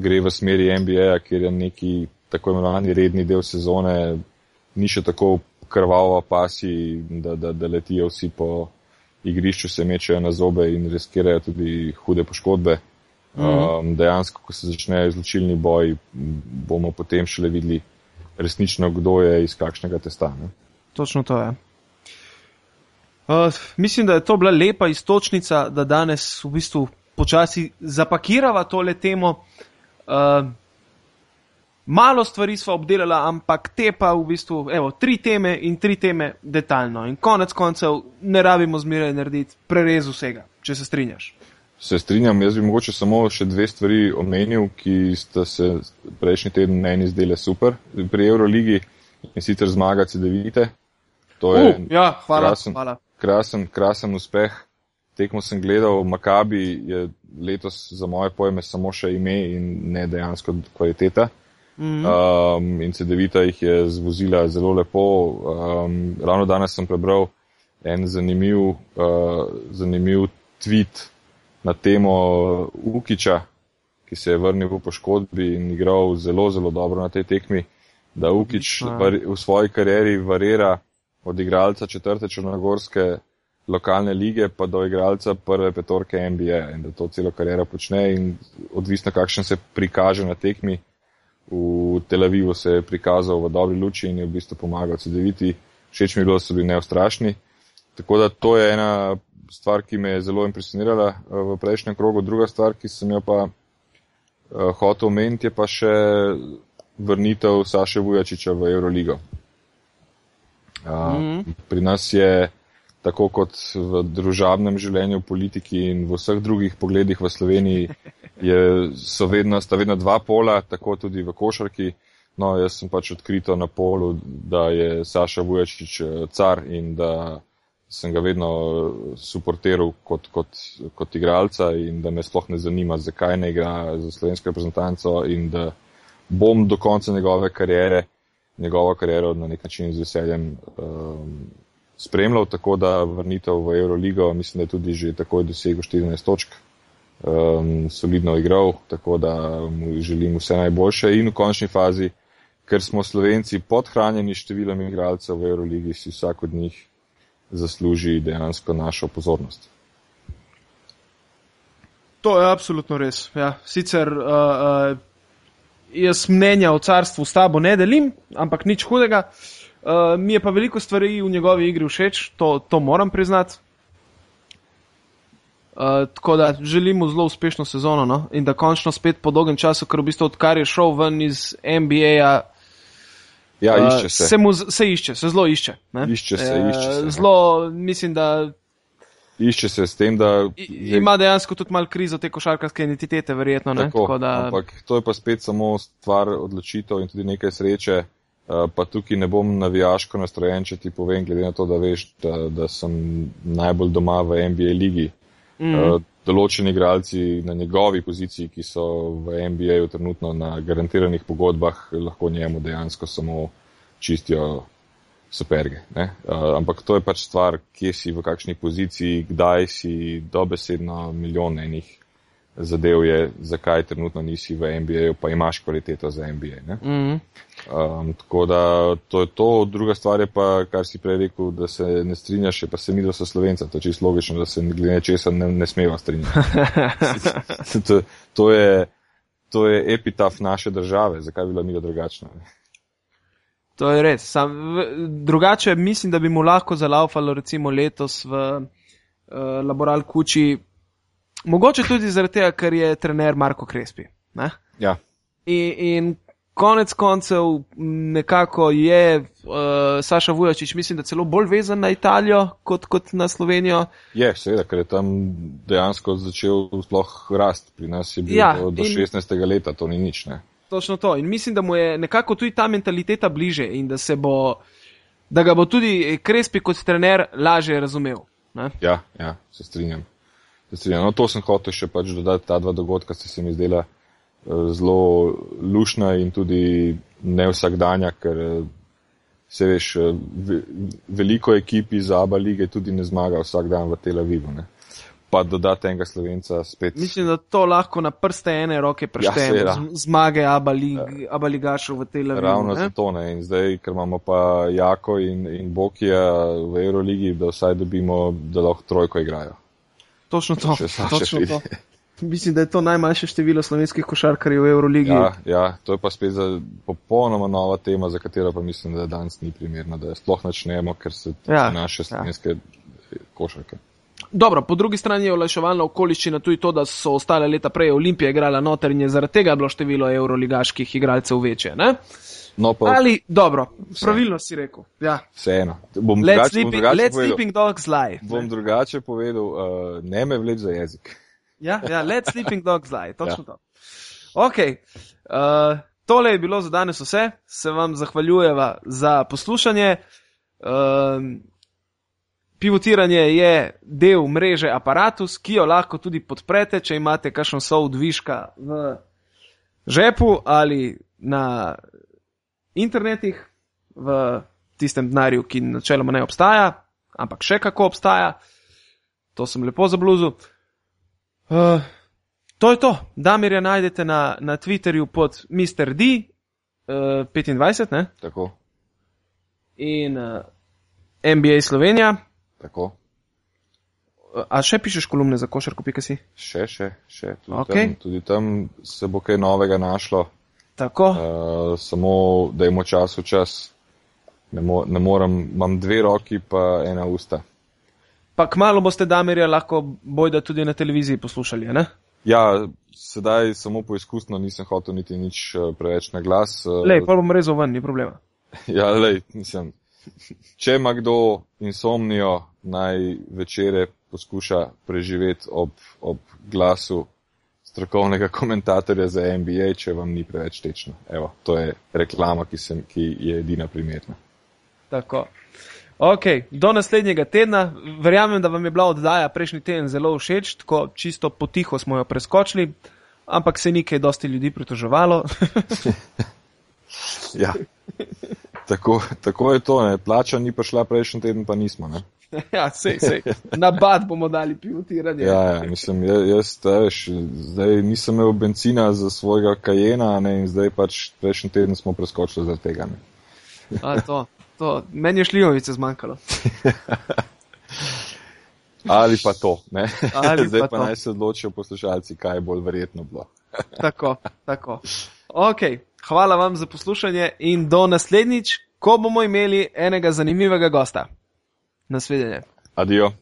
gre v smeri NBA, kjer je neki tako imenovani redni del sezone, ni še tako krvavo pasi, da, da, da letijo vsi po igrišču, se mečejo na zobe in riskirajo tudi hude poškodbe. Um, dejansko, ko se začnejo izločilni boji, bomo potem šele videli, resnično, kdo je iz kakšnega testa. Ne? Točno to je. Uh, mislim, da je to bila lepa istočnica, da danes v bistvu počasi zapakirava tole temo. Uh, malo stvari smo obdelali, ampak te pa v bistvu, evo, tri teme in tri teme detaljno. In konec koncev ne rabimo zmeraj narediti prerez vsega, če se strinjaš. Se strinjam, jaz bi mogoče samo še dve stvari omenil, ki sta se prejšnji teden meni zdele super pri Euroligi in sicer zmaga CD-vite. To je uh, ja, hvala, krasen, hvala. Krasen, krasen uspeh. Tekmo sem gledal, Makabi je letos za moje pojme samo še ime in ne dejansko kvaliteta. Mm um, in CD-vita jih je zvozila zelo lepo. Um, ravno danes sem prebral en zanimiv, uh, zanimiv tweet na temo Ukiča, ki se je vrnil po poškodbi in igral zelo, zelo dobro na tej tekmi, da Ukič v svoji karieri varira od igralca četrte črnogorske lokalne lige pa do igralca prve petorke NBA in da to celo kariero počne in odvisno kakšen se prikaže na tekmi. V Tel Avivu se je prikazal v dobri luči in je v bistvu pomagal CD-viti. Všeč mi je bilo, da so bili neustrašni. Tako da to je ena stvar, ki me je zelo impresionirala eh, v prejšnjem krogu. Druga stvar, ki sem jo pa uh, hotel omeniti, je pa še vrnitev Saše Vujačiča v Euroligo. Uh, mm -hmm. Pri nas je tako kot v družabnem življenju, v politiki in v vseh drugih pogledih v Sloveniji, je, so vedno, sta vedno dva pola, tako tudi v košarki. No, jaz sem pač odkrito na polu, da je Saša Vujačič eh, car in da sem ga vedno suporteral kot, kot, kot igralca in da me sploh ne zanima, zakaj ne igra za slovensko reprezentanco in da bom do konca njegove karijere, njegovo kariero na nek način z veseljem um, spremljal, tako da vrnitev v Euroligo, mislim, da je tudi že takoj dosegel 14 točk, um, solidno igral, tako da mu želim vse najboljše in v končni fazi, ker smo Slovenci podhranjeni številom igralcev v Euroligi, si vsak od njih zasluži dejansko našo pozornost. To je absolutno res. Ja. Sicer uh, uh, jaz mnenja o carstvu s tabo ne delim, ampak nič hudega. Uh, mi je pa veliko stvari v njegovi igri všeč, to, to moram priznati. Uh, tako da želimo zelo uspešno sezono no? in da končno spet po dolgem času, ker v bistvu odkar je šel ven iz NBA-ja, Ja, išče se. Uh, se, mu, se išče, se zelo išče. Ne? Išče se, išče se. Zelo, mislim, da. Išče se s tem, da. I, ima dejansko tudi malo krizo te košarkarske identitete, verjetno. Tako, Tako da... Ampak to je pa spet samo stvar odločitev in tudi nekaj sreče. Uh, pa tukaj ne bom navijaško nastrojen, če ti povem, glede na to, da veš, da, da sem najbolj doma v NBA ligi. Mm. Uh, določeni igralci na njegovi poziciji, ki so v NBA-ju trenutno na garantiranih pogodbah, lahko njemu dejansko samo čistijo superge. Uh, ampak to je pač stvar, kje si, v kakšni poziciji, kdaj si, dobesedno milijon enih zadev je, zakaj trenutno nisi v NBA-ju, pa imaš kvaliteto za NBA. Mm -hmm. um, tako da to je to. Druga stvar je pa, kar si prej rekel, da se ne strinjaš, pa se mi, da so slovenca. To je čisto logično, da se glede česa ne, ne smeva strinjati. *laughs* to, to, je, to je epitaf naše države, zakaj bi bila mi drugačna. To je res. Sam, v, drugače mislim, da bi mu lahko zalaufalo recimo letos v uh, Laboral Kuči Mogoče tudi zaradi tega, ker je trener Marko Krespi. Ja. In, in konec koncev nekako je uh, Saša Vujačič, mislim, da celo bolj vezan na Italijo kot, kot na Slovenijo. Je, seveda, ker je tam dejansko začel sploh rast. Pri nas je bil ja, do, do in, 16. leta, to ni nič. Ne? Točno to. In mislim, da mu je nekako tudi ta mentaliteta bliže in da, bo, da ga bo tudi Krespi kot trener lažje razumel. Ne? Ja, ja, se strinjam. No, to sem hotel še pač dodati, ta dva dogodka sta se mi zdela eh, zelo lušna in tudi ne vsakdanja, ker eh, se veš, eh, veliko ekip iz Aba lige tudi ne zmaga vsak dan v Tel Avivu. Ne. Pa dodati enega slovenca spet. Mislim, da to lahko na prste ene roke preštejemo. Ja, zmage Aba, lig, ja. Aba ligašov v Tel Avivu. Ravno ne? zato ne. In zdaj, ker imamo pa Jako in, in Bokija v Euroligi, da vsaj dobimo, da lahko trojko igrajo. Točno to. Točno to. Mislim, da je to najmanjše število slovenskih košarkarjev v Euroligi. Ja, ja, to je pa spet za popolnoma nova tema, za katero pa mislim, da danes ni primerno, da sploh načnemo, ker se ja, naše ja. slovenske ja. košarke. Dobro, po drugi strani je olajševalna okoliščina tudi to, da so ostale leta prej Olimpija igrala noter in je zaradi tega bilo število evroligaških igralcev večje. Ne? No, pa Ali, dobro, pravilno si rekel. Ja. vseeno. Bom Let drugače, bom sleeping, drugače let povedal. sleeping dogs lie. Bom drugače povedal, uh, ne me vleč za jezik. Ja, ja, let sleeping dogs lie, točno ja. to. Ok, uh, tole je bilo za danes vse, se vam zahvaljujeva za poslušanje. Uh, pivotiranje je del mreže Apparatus, ki jo lahko tudi podprete, če imate kakšen sov dviška v žepu ali na internetih, v tistem denarju, ki načeloma ne obstaja, ampak še kako obstaja. To sem lepo zabluzu. Uh, to je to. Damirja najdete na, na Twitterju pod Mr. D, uh, 25, ne? Tako, in uh, NBA Slovenija. Tako. A še pišeš kolumne za košarko, pika si? Še, še, še. Tudi, Okej. tam, tudi tam se bo kaj novega našlo. Tako. Uh, samo dajmo čas v čas. Ne, mo ne morem, imam dve roki, pa ena usta. Pa kmalo boste Damirja lahko bojda tudi na televiziji poslušali, ne? Ja, sedaj samo poizkusno nisem hotel niti nič eh, preveč na glas. eh, Lej, pa bom rezal ven, ni problema. Ja, lej, mislim. Če ima kdo insomnijo, naj večere poskuša preživeti ob, ob glasu strokovnega komentatorja za NBA, če vam ni preveč tečno. Evo, to je reklama, ki, sem, ki je edina primerna. Tako. Ok, do naslednjega tedna. Verjamem, da vam je bila oddaja prejšnji teden zelo všeč, tako čisto potiho smo jo preskočili, ampak se ni kaj dosti ljudi pritoževalo. *laughs* Ja. Tako, tako je to, ne. plača ni prišla prejšnji teden, pa nismo. Ne. *laughs* ja, sej, sej. Na bad bomo dali pivotiranje. Ja, ja, mislim, ja- jaz, jaz veš, zdaj nisem imel benzina za svojega kajena ne, in zdaj pač prejšnji teden smo preskočili zaradi tega. A, to, to. Meni je šljivovice zmanjkalo. *laughs* Ali pa to. Ne? Ali zdaj pa pa to. naj se odločijo poslušalci, kaj je bolj verjetno bilo. Tako, tako. Ok, hvala vam za poslušanje in do naslednjič, ko bomo imeli enega zanimivega gosta. Nasvidenje. Adijo.